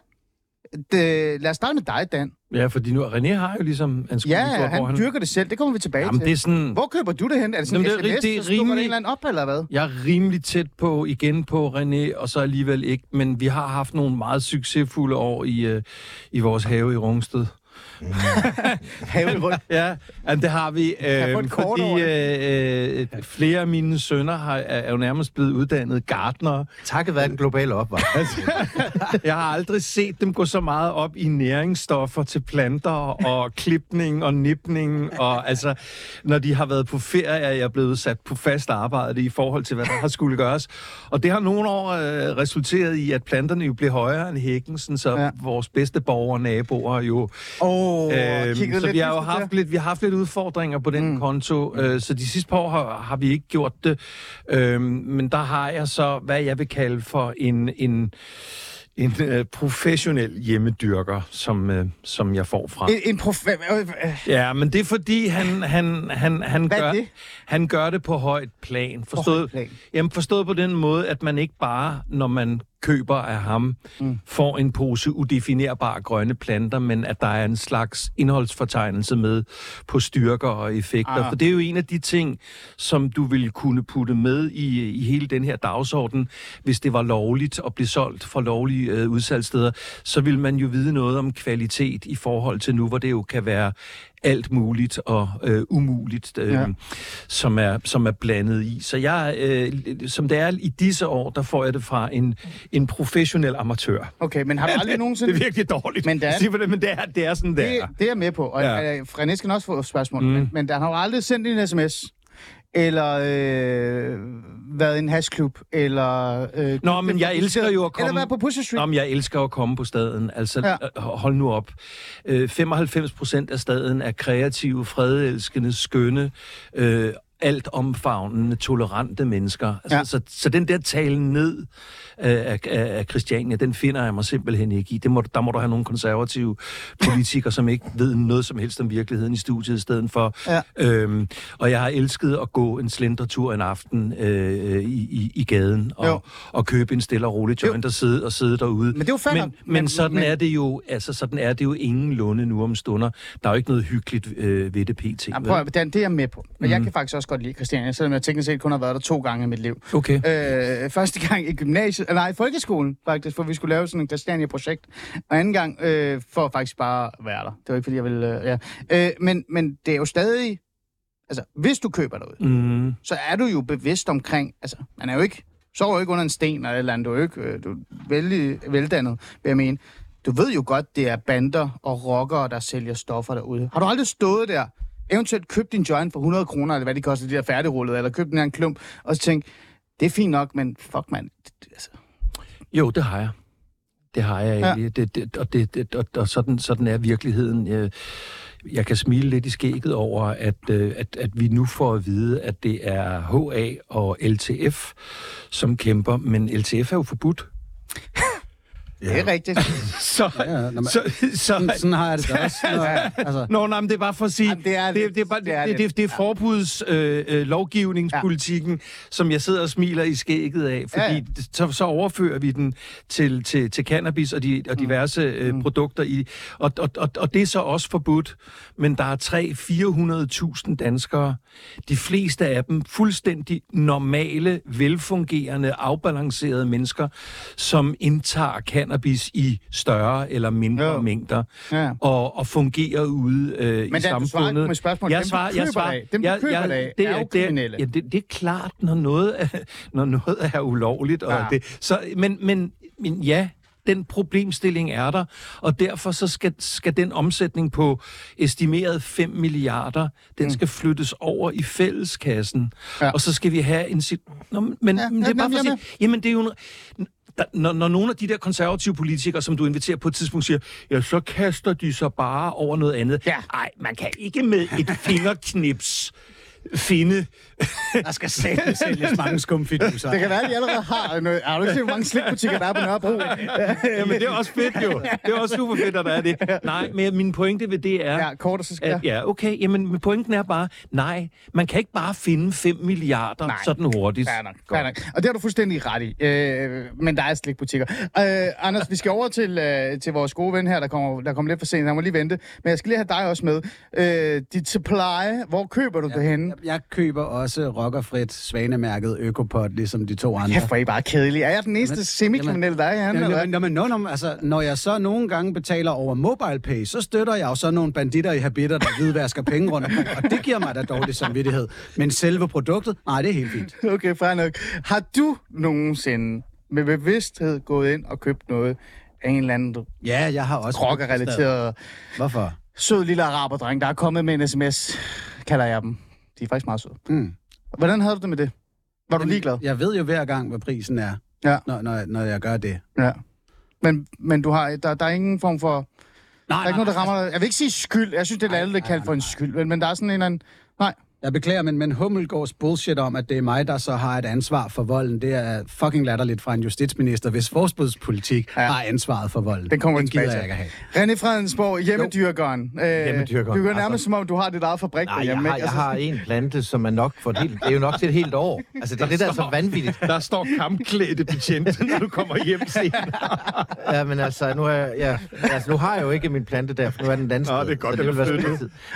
Det, lad os starte med dig, Dan. Ja, fordi nu, René har jo ligesom en Ja, hvor han dyrker det selv. Det kommer vi tilbage Jamen, til. det er sådan... Hvor køber du det hen? Er det sådan Jamen, en det er sms, det er rimelig- en eller anden op, eller hvad? Jeg er rimelig tæt på, igen på René, og så alligevel ikke. Men vi har haft nogle meget succesfulde år i, øh, i vores have i Rungsted. *laughs* Haven rundt. Ja, jamen, det har vi. Øh, fordi øh, øh, flere af mine sønner har, er jo nærmest blevet uddannet gartnere. Takket være den globale opvarmning. *laughs* Jeg har aldrig set dem gå så meget op i næringsstoffer til planter og klipning og nipning. Og altså, når de har været på ferie, er jeg blevet sat på fast arbejde i forhold til, hvad der har skulle gøres. Og det har nogle år øh, resulteret i, at planterne jo blev højere end hækken, sådan, så Ja. vores bedste borgere og naboer jo Åh, oh, Øhm, så vi har jo haft lidt, vi har haft lidt udfordringer på den mm. konto, øh, så de sidste par år har, har vi ikke gjort det. Øhm, men der har jeg så, hvad jeg vil kalde for en, en, en øh, professionel hjemmedyrker, som, øh, som jeg får fra. En, en prof... øh, Ja, men det er fordi, han, han, han, han, gør, det? han gør det på højt plan. Forstået, højt plan. Jamen forstået på den måde, at man ikke bare, når man køber af ham, mm. får en pose udefinerbare grønne planter, men at der er en slags indholdsfortegnelse med på styrker og effekter. Ah. For det er jo en af de ting, som du ville kunne putte med i, i hele den her dagsorden, hvis det var lovligt at blive solgt fra lovlige øh, udsalgssteder, så vil man jo vide noget om kvalitet i forhold til nu, hvor det jo kan være alt muligt og øh, umuligt, øh, Ja. som, er, som er blandet i. Så jeg, øh, som det er i disse år, der får jeg det fra en, en professionel amatør. Okay, men har du *laughs* aldrig nogensinde... Det er virkelig dårligt Men er- at sige men det er, det er sådan, det Det, er. det er jeg med på, og ja. René skal også få spørgsmål, mm. men, men der har jo aldrig sendt en sms, eller øh, været i en hashklub, eller... Øh, Nå, men jeg elsker jo at komme... Eller været på Pusher Street. Nå, men jeg elsker at komme på staden. Altså, Ja. ja. hold nu op. Øh, 95 procent af staden er kreative, fredelskende, skønne, øh, alt omfavnende, tolerante mennesker. Altså, Ja. så, så den der tale ned øh, af, Christiania, den finder jeg mig simpelthen ikke i. Det må, der må du have nogle konservative politikere, som ikke ved noget som helst om virkeligheden i studiet i stedet for. Ja. Øhm, og jeg har elsket at gå en slendretur en aften øh, i, i, i gaden Jo. og, og købe en stille og rolig joint og sidde, og sidde derude. Men det er jo men, men, Men- sådan men- er det jo, altså sådan er det jo ingenlunde nu om stunder. Der er jo ikke noget hyggeligt øh, ved det pt. Ja, prøv, at- Dan, det er jeg med på. Men mm. jeg kan faktisk også godt lide Christiania, selvom jeg teknisk set kun har været der to gange i mit liv. Okay. Øh, første gang i gymnasiet, eller nej, i folkeskolen faktisk, for vi skulle lave sådan en Christiania-projekt. Og anden gang øh, for faktisk bare at være der. Det var ikke, fordi jeg ville... Øh, ja. øh, men, men det er jo stadig... Altså, hvis du køber derude, Mm. så er du jo bevidst omkring... Altså, man er jo ikke... Sover jo ikke under en sten eller et eller andet. Du er jo ikke øh, du er vældig veldannet, vil jeg mene. Du ved jo godt, det er bander og rockere, der sælger stoffer derude. Har du aldrig stået der, eventuelt købt din joint for 100 kroner, eller hvad de koster, de der færdigrullede, eller købt den her en klump, og så tænkt, det er fint nok, men fuck mand, det- det- altså, Jo, det har jeg. Det har jeg egentlig. Ja. Det, det, og det, det, og, og sådan, sådan er virkeligheden. Jeg, jeg kan smile lidt i skægget over, at, øh, at, at vi nu får at vide, at det er HA og LTF, som kæmper. Men LTF er jo forbudt. *laughs* det er rigtigt. *laughs* Så, Ja, når man- så, så, Sådan, sådan har jeg det også. *laughs* Når, altså, Nå, nej, men det er bare for at sige, Jamen, det er det, det, er bare, det er det, det, det, er forbuds øh, øh, lovgivningspolitikken, ja. som jeg sidder og smiler i skægget af, fordi Ja, ja, ja. ja. Så, så overfører vi den til, til, til cannabis og, de, og diverse øh, mm. produkter i, og, og, og, og det er så også forbudt, men der er 300-400.000 danskere, de fleste af dem fuldstændig normale, velfungerende, afbalancerede mennesker, som indtager cannabis i større eller mindre Jo. mængder, Ja. og, og fungerer ude øh, i Men Dan, du svarer samfundet. ikke på mit spørgsmål. Dem, du køber af- dem, du køber det af, er jo kriminelle. Ja, det, det er klart, når noget er, når noget er ulovligt. Og Ja. det, så, men, men, men ja, den problemstilling er der, og derfor så skal, skal den omsætning på estimeret 5 milliarder, den Mm. skal flyttes over i fælleskassen. Ja. Og så skal vi have en... sit- Nå, men, Ja, ja, men det er bare for jeg at sige, jamen det er jo... en- der, når, når nogle af de der konservative politikere, som du inviterer på et tidspunkt, siger, ja, så kaster de sig bare over noget andet. Ja. Nej, man kan ikke med et fingerknips finde... Der skal satme sælges mange skumfiduser. Det kan være, at de allerede har noget. Har du ikke set, hvor mange slikbutikker der er på Nørrebro? Jamen, det er også fedt jo. Det er også super fedt, at der er det. Nej, men min pointe ved det er... Ja, kort og så skal At, ja, okay. Jamen, men pointen er bare, nej, man kan ikke bare finde 5 milliarder Nej. nej. sådan hurtigt. Fair nok, nok. Og det har du fuldstændig ret i. Øh, men der er slikbutikker. Øh, Anders, vi skal over til, øh, til vores gode ven her, der kommer, der kommer lidt for sent. Han må lige vente. Men jeg skal lige have dig også med. Øh, dit supply, hvor køber du det henne? Jeg, køber også rockerfrit svanemærket Økopot, ligesom de to andre. Hvor er I bare kedelige. Er jeg den eneste Jamen, semikriminelle, der er i han, Jamen, eller jamen, jamen, no, altså, når jeg så nogle gange betaler over MobilePay, så støtter jeg jo så nogle banditter i habitter, der hvidvasker penge rundt og det giver mig da dårlig samvittighed. Men selve produktet, nej, det er helt fint. Okay, fair nok. Har du nogensinde med bevidsthed gået ind og købt noget af en eller anden Ja, jeg har også... rocker-relateret Hvorfor? sød lille araberdreng, der er kommet med en sms, kalder jeg dem. De er faktisk meget søde. Mm. Hvordan havde du det med det? Var du ligeglad? Jeg ved jo hver gang, hvad prisen er, Ja. når, når, når jeg gør det. Ja. Men, men du har, der, der er ingen form for... Der Nej, er ikke noget, der rammer dig. Jeg vil ikke sige skyld. Jeg synes, det er alle, der kaldt for en skyld. Men, men der er sådan en eller anden... Nej. Jeg beklager, men, men Hummelgaards bullshit om, at det er mig, der så har et ansvar for volden, det er fucking latterligt fra en justitsminister, hvis forbudspolitik Ja. har ansvaret for volden. Den kommer Den gider jeg ikke have. René Fredensborg, hjemmedyrkeren. Øh, Hjemmedyrkeren. Du gør nærmest Altså- som om, du har dit eget fabrik Nej, jeg derhjemme, har, ikke? jeg har en plante, som er nok for et helt... Det er jo nok til et helt år. Altså, det er det, der er så vanvittigt. Der står kampklædte betjente, når du kommer hjem senere. *laughs* Ja, men altså, nu, er, jeg- ja, altså, nu har jeg jo ikke min plante der, for nu er den dansk. Nå, det er godt, så den er vil være.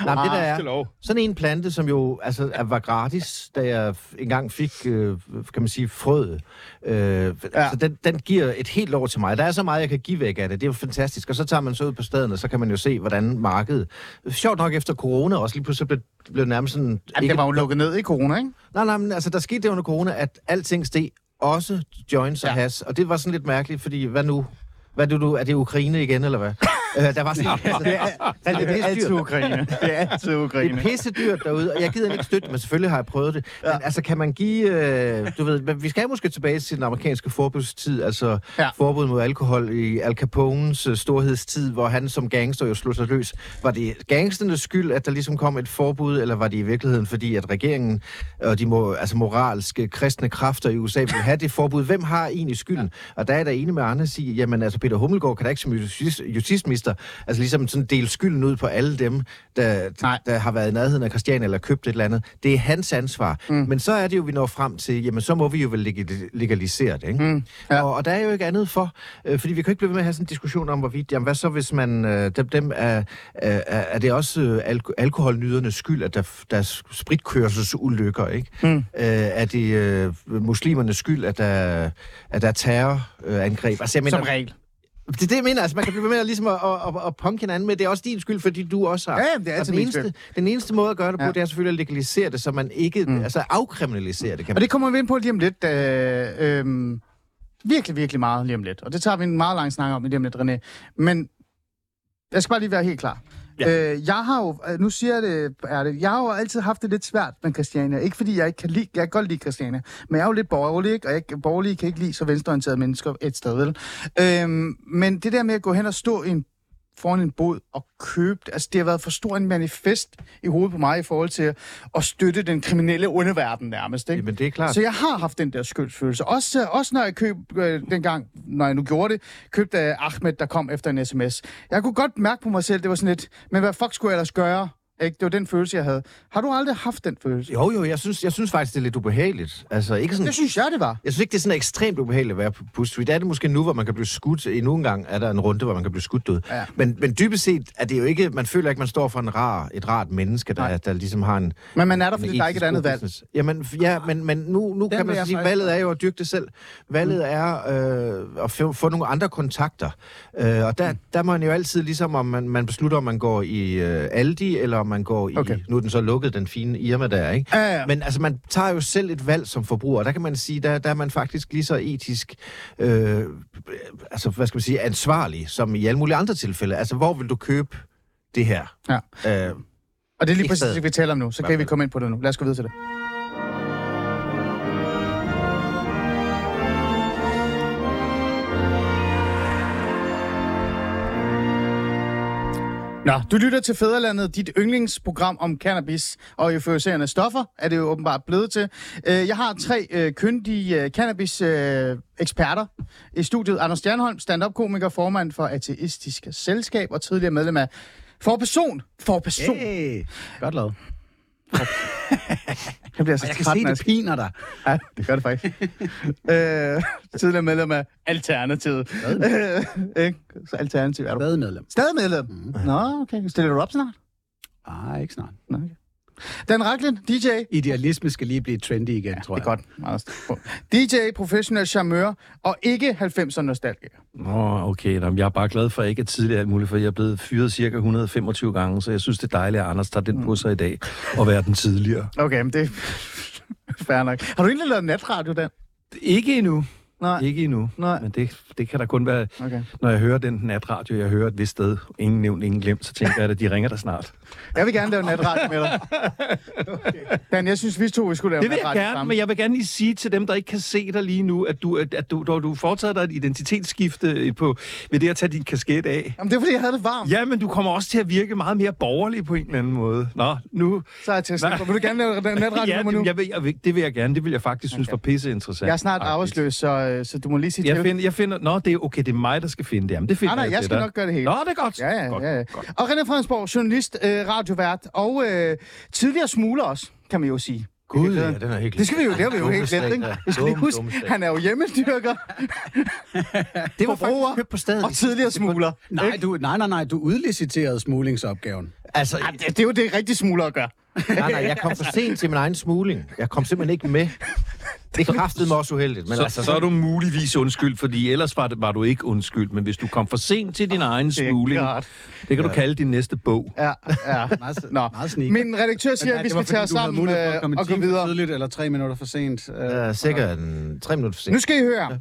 Nej, men det der er, sådan en plante, som jo altså, er- var gratis, da jeg engang fik, øh, kan man sige, frøet. Øh, ja. altså, den, den giver et helt år til mig. Der er så meget, jeg kan give væk af det. Det er jo fantastisk. Og så tager man så ud på staden, og så kan man jo se, hvordan markedet... Sjovt nok efter corona også, lige pludselig blev, blev det nærmest sådan... Jamen, det var jo lukket ned i corona, ikke? Nej, nej, men altså, der skete det under corona, at alting steg, også joints og Ja. has. Og det var sådan lidt mærkeligt, fordi hvad nu? Hvad er du, er det Ukraine igen, eller hvad? Øh, der var sådan, altså, *laughs* det er, Det er altid Ukraine. *laughs* Det er altid det Ukraine. er pisse dyrt derude, og jeg gider ikke støtte, men selvfølgelig har jeg prøvet det. Men altså, kan man give... Øh, du ved, men vi skal måske tilbage til den amerikanske forbudstid, altså Ja. ja. forbud mod alkohol i Al Capones øh, storhedstid, hvor han som gangster jo slog sig løs. Var det gangsternes skyld, at der ligesom kom et forbud, eller var det i virkeligheden fordi, at regeringen og de må, altså moralske, kristne kræfter i USA ville have det forbud? Hvem har egentlig skylden? Og der er da enig med Anders i, jamen altså Peter Hummelgaard kan da ikke som justice- justitsminister, altså ligesom sådan dele skylden ud på alle dem, der, Nej. der har været i nærheden af Christian eller købt et eller andet. Det er hans ansvar. Mm. Men så er det jo, vi når frem til, jamen så må vi jo vel leg- legalisere det, ikke? Mm. Ja. Og, og der er jo ikke andet for, øh, fordi vi kan ikke blive ved med at have sådan en diskussion om, hvorvidt, jamen hvad så hvis man, øh, dem, dem er, er, er det også øh, alko- alkoholnydernes skyld, at der, der er spritkørselsulykker, ikke? Mm. Øh, er det øh, muslimernes skyld, at der, at der er terrorangreb? Altså, jeg mener, Som regel. Det er det, jeg mener. Altså, man kan blive ved med at, ligesom at, at, at, at punke hinanden med. Det er også din skyld, fordi du også har. Ja, jamen, det er Og altid den eneste, skyld. den eneste måde at gøre det på, Ja. det er selvfølgelig at legalisere det, så man ikke... Mm. Altså afkriminalisere det, kan Og man det kommer vi ind på lige om lidt. Øh, øh, virkelig, virkelig meget lige om lidt. Og det tager vi en meget lang snak om lige om lidt, René. Men jeg skal bare lige være helt klar. Ja. Øh, jeg har jo, øh, nu siger jeg det, er det, jeg har jo altid haft det lidt svært med Christiania. Ikke fordi jeg ikke kan lide, jeg kan godt lide Christiania, men jeg er jo lidt borgerlig, ikke? og jeg, borgerlige kan ikke lide så venstreorienterede mennesker et sted, vel? Øhm, men det der med at gå hen og stå i en foran en bod og købe det. Altså, det har været for stor en manifest i hovedet på mig i forhold til at støtte den kriminelle underverden nærmest. Ikke? Jamen, det er klart. Så jeg har haft den der skyldsfølelse. Også, også når jeg køb, øh, dengang, når jeg nu gjorde det, købte Ahmed, der kom efter en sms. Jeg kunne godt mærke på mig selv, det var sådan lidt, men hvad fuck skulle jeg ellers gøre? Ikke? Det var den følelse, jeg havde. Har du aldrig haft den følelse? Jo, jo, jeg synes, jeg synes faktisk, det er lidt ubehageligt. Altså, ikke sådan... Det synes jeg, det var. Jeg synes ikke, det er sådan ekstremt ubehageligt at være på Bus Street. Det er det måske nu, hvor man kan blive skudt. Endnu en gang er der en runde, hvor man kan blive skudt ud. Ja. Men, men dybest set er det jo ikke... Man føler ikke, man står for en rar, et rart menneske, der, der ligesom har en... Men man er der, fordi der er ikke et andet valg. Jamen, ja, men, men nu, nu kan man jeg sige, faktisk- valget er jo at dyrke det selv. Valget er øh, at få, få nogle andre kontakter. Øh, og der, der må man jo altid, ligesom om man, man beslutter, om man går i øh, Aldi, eller om man går i... Okay. Nu er den så lukket, den fine Irma der, ikke? Ja, ja. Men altså, man tager jo selv et valg som forbruger, og der kan man sige, der, der er man faktisk lige så etisk, øh, altså, hvad skal man sige, ansvarlig, som i alle mulige andre tilfælde. Altså, hvor vil du købe det her? Ja. Øh, Og det er lige præcis det, vi taler om nu. Så kan vi komme ind på det nu. Lad os gå videre til det. Nå, du lytter til Fæderlandet, dit yndlingsprogram om cannabis og euforiserende stoffer, er det jo åbenbart blevet til. Øh, Jeg har tre øh, kyndige cannabis-eksperter i studiet. Anders Stjernholm, stand-up-komiker, formand for Ateistisk Selskab og tidligere medlem af For Person. For Person. Hey, godt lavet. *laughs* Jeg bliver så Jeg kan se, det piner dig. Ja, det gør det faktisk. *laughs* øh, tidligere medlem af Alternativet. Øh? *laughs* Så Alternativ er du. Stadig medlem. Stadig medlem? Mm. Nå, okay. Stiller du op snart? Ah, ikke snart. Nå, okay. Dan Racklin, DJ. Idealisme skal lige blive trendy igen, tror Det jeg. er godt. DJ, professionel charmeur, og ikke 90'er nostalgiker. Nå, okay. Nå, men jeg er bare glad for, at jeg ikke er tidligere alt muligt, for jeg er blevet fyret cirka 125 gange, så jeg synes, det er dejligt, at Anders tager den på sig i dag, og være den tidligere. Okay, men det er fair nok. Har du egentlig lavet natradio, Dan? Ikke endnu. Nej. Ikke endnu. Nej. Men det, det kan da kun være, Okay. når jeg hører den natradio, jeg hører et vist sted, ingen nævnt, ingen glemt, så tænker jeg, at de ringer der snart. Jeg vil gerne lave natradio med dig. *laughs* Dan, jeg synes, vi to vi skulle lave Det vil jeg gerne, sammen. men jeg vil gerne lige sige til dem, der ikke kan se dig lige nu, at du, at, du, du, du foretager dig et identitetsskifte på, ved det at tage din kasket af. Jamen, det er, fordi jeg havde det varmt. Ja, men du kommer også til at virke meget mere borgerlig på en eller anden måde. Nå, nu... Så er jeg til at sige, vil du gerne lave *laughs* natradio ja, med mig nu? jeg vil, jeg vil, det vil jeg gerne. Det vil jeg faktisk synes var pisse interessant. Jeg er snart arbejdsløs, så, øh, så du må lige sige Jeg til. finder, jeg finder... Nå, det er okay, det er mig, der skal finde det. Jamen, det finder Nej, nej, jeg til skal dig. nok gøre det hele. Nå, det er godt. Ja, ja, godt, ja, ja. Godt. Og René Fredensborg, journalist, øh, radiovært og øh, tidligere smugler også, kan man jo sige. Gud, ja, den er helt Det skal vi jo, det har vi jo helt glemt, ikke? Vi skal lige huske, han er jo hjemmestyrker *laughs* Det var forbruger faktisk købt på stedet. og tidligere smugler. Nej, du, nej, nej, nej, du udliciterede smuglingsopgaven. Altså, Ej, det, det er jo det rigtige smugler at gøre. nej, nej, jeg kom for sent til min egen smugling. Jeg kom simpelthen ikke med. Det kræftede mig også uheldigt. Men Så, altså, så er du muligvis undskyld, fordi ellers var, det, var du ikke undskyld. Men hvis du kom for sent til din egen er smugling, klart. det kan du kalde din næste bog. Ja, ja. *laughs* Meget, Nå, meget sneaky. min redaktør siger, at vi det skal tage os sammen øh, og gå videre. tidligt eller tre minutter for sent. Øh, Ja, sikkert en, tre minutter for sent. Nu skal I høre.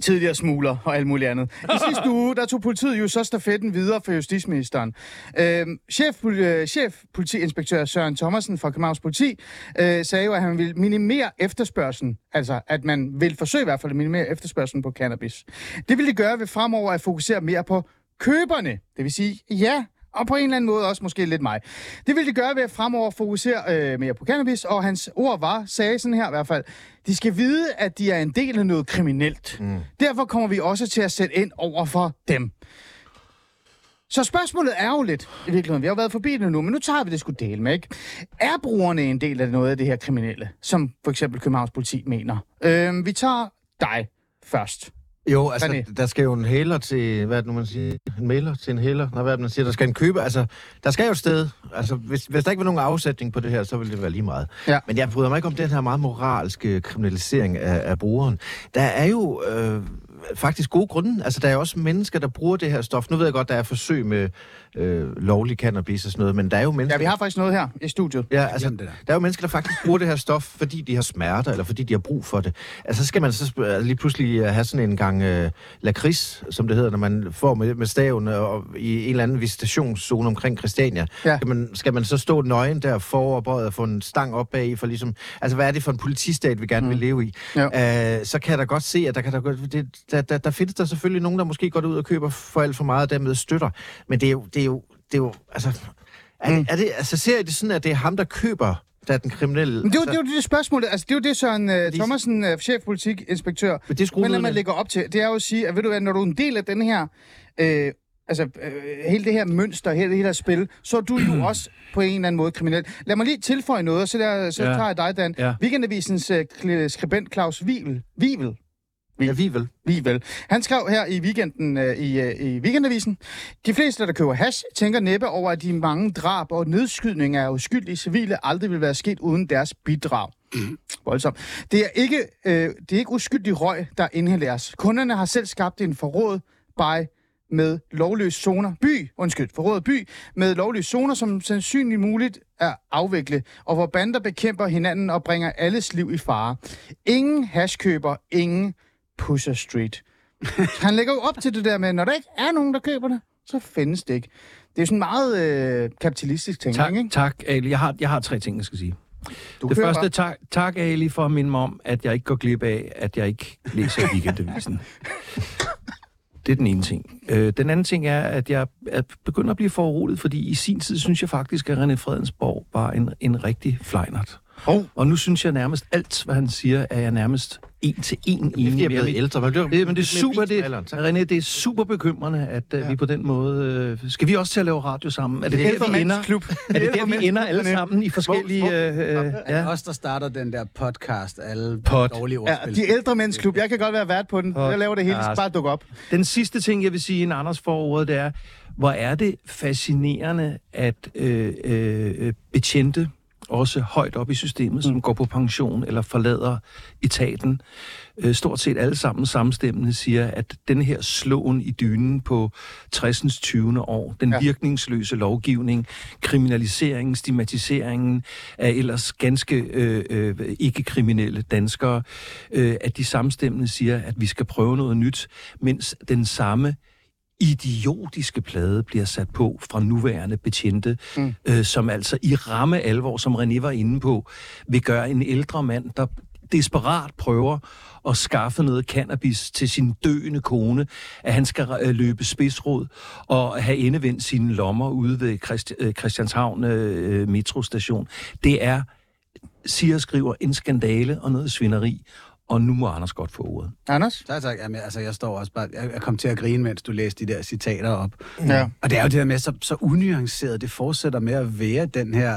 Tidligere smugler og alt muligt andet. I *laughs* sidste uge, der tog politiet jo så stafetten videre for justitsministeren. Øhm, chef, øh, chef politiinspektør Søren Thomasen fra Københavns Politi øh, sagde jo, at han vil minimere efterspørgselen. Altså, at man vil forsøge i hvert fald at minimere efterspørgselen på cannabis. Det vil de gøre ved fremover at fokusere mere på køberne. Det vil sige, ja, og på en eller anden måde også måske lidt mig. Det vil de gøre ved at fremover fokusere øh, mere på cannabis, og hans ord var, sagde sådan her i hvert fald, de skal vide, at de er en del af noget kriminelt. Mm. Derfor kommer vi også til at sætte ind over for dem. Så spørgsmålet er jo lidt, i virkeligheden, vi har jo været forbi det nu, men nu tager vi det sgu del med, ikke? Er brugerne en del af noget af det her kriminelle, som for eksempel Københavns politi mener? Øhm, vi tager dig først. Jo, altså, René. der skal jo en hæler til, hvad er det nu, man siger? En mailer til en hæler? Nej, hvad er det, man siger? Der skal en køber, altså, der skal jo et sted. Altså, hvis, hvis der ikke var nogen afsætning på det her, så ville det være lige meget. Ja. Men jeg bryder mig ikke om den her meget moralske kriminalisering af, af brugeren. Der er jo øh, faktisk gode grunde. Altså, der er også mennesker, der bruger det her stof. Nu ved jeg godt, der er forsøg med øh, lovlig cannabis og sådan noget, men der er jo mennesker... Ja, vi har faktisk noget her i studiet. Ja, altså, Jamen, det der. der er jo mennesker, der faktisk bruger det her stof, fordi de har smerter, eller fordi de har brug for det. Altså, så skal man så altså, lige pludselig øh, have sådan en gang øh, lakrids, som det hedder, når man får med, med staven øh, og, i en eller anden visitationszone omkring Christiania. Ja. Skal, man, skal man så stå nøgen der foroverbøjet og få en stang op bag for ligesom... Altså, hvad er det for en politistat, vi gerne mm. vil leve i? Jo. Øh, så kan jeg da godt se, at der, kan der, godt, det, der, der, der findes der selvfølgelig nogen, der måske går ud og køber for alt for meget, og dermed støtter. Men det er jo... Det er jo, det er jo altså, er, Mm. det, er det, altså, ser I det sådan, at det er ham, der køber, der er den kriminelle? Men det er jo altså, det, jo det spørgsmål, altså det er jo det, Søren uh, Thomasen, uh, chefpolitikinspektør, Men det er skruet men lad ud mig med. lægge op til, det er jo at sige, at ved du hvad, når du er en del af den her, øh, altså øh, hele det her mønster, hele det her spil, så er du jo *clears throat* også på en eller anden måde kriminel. Lad mig lige tilføje noget, og så, der, så Ja. tager jeg dig, Dan. Ja. Weekendavisens kl- skribent Claus Wivel, Wivel, Ja, vi vel. Vivel. Han skrev her i weekenden øh, i, øh, i Weekendavisen, de fleste, der køber hash, tænker næppe over, at de mange drab og nedskydninger af uskyldige civile aldrig vil være sket uden deres bidrag. Voldsomt. Det er ikke, øh, det er ikke uskyldig røg, der inhaleres. Kunderne har selv skabt en forråd by med lovløse zoner. By, undskyld, forrådet by med lovløse zoner, som sandsynligt muligt er afvikle, og hvor bander bekæmper hinanden og bringer alles liv i fare. Ingen hashkøber, ingen Pusher Street. *laughs* Han lægger jo op til det der med, når der ikke er nogen, der køber det, så findes det ikke. Det er sådan meget øh, kapitalistisk tænkning, Tak, ikke? tak, Ali. Jeg har, jeg har tre ting, jeg skal sige. Du det første, tak, tak Ali, for at minde mig om, at jeg ikke går glip af, at jeg ikke læser weekendavisen. *laughs* Det er den ene ting. Øh, den anden ting er, at jeg er begyndt at blive foruroliget, fordi i sin tid synes jeg faktisk, at René Fredensborg var en, en rigtig flejnert. Oh. Og nu synes jeg nærmest alt, hvad han siger, er jeg nærmest en til en enig Det er med ham blevet i. ældre. Bliver, Det, men det er super, det. René, det er super bekymrende, at ja. vi på den måde... Øh, skal vi også til at lave radio sammen? Er det, Det er der, vi ender, Ældremandsklub. er det der, vi ender alle sammen i forskellige... Øh, øh, Ja. ja. Os, der starter den der podcast, alle Pod. dårlige Ja, ordspil. de ældre mændsklub. Jeg kan godt være vært på den. Jeg laver det hele. Skal bare dukke op. Den sidste ting, jeg vil sige, en Anders for ordet, det er, hvor er det fascinerende, at øh, øh, betjente, også højt op i systemet, som går på pension eller forlader etaten, øh, stort set alle sammen samstemmende siger, at den her slåen i dynen på 60'ens 20. år, den ja. virkningsløse lovgivning, kriminaliseringen, stigmatiseringen af ellers ganske øh, øh, ikke-kriminelle danskere, øh, at de samstemmende siger, at vi skal prøve noget nyt, mens den samme idiotiske plade bliver sat på fra nuværende betjente, mm. øh, som altså i ramme alvor, som René var inde på, vil gøre en ældre mand, der desperat prøver at skaffe noget cannabis til sin døende kone, at han skal øh, løbe spidsrod og have endevendt sine lommer ude ved Christi- øh, Christianshavn øh, metrostation. Det er, siger og skriver, en skandale og noget svineri, og nu må Anders godt få ordet. Anders? Tak, tak. Jamen, altså, jeg står også bare... Jeg, kom til at grine, mens du læste de der citater op. Ja. Og det er jo det der med, så, så unuanceret, det fortsætter med at være den her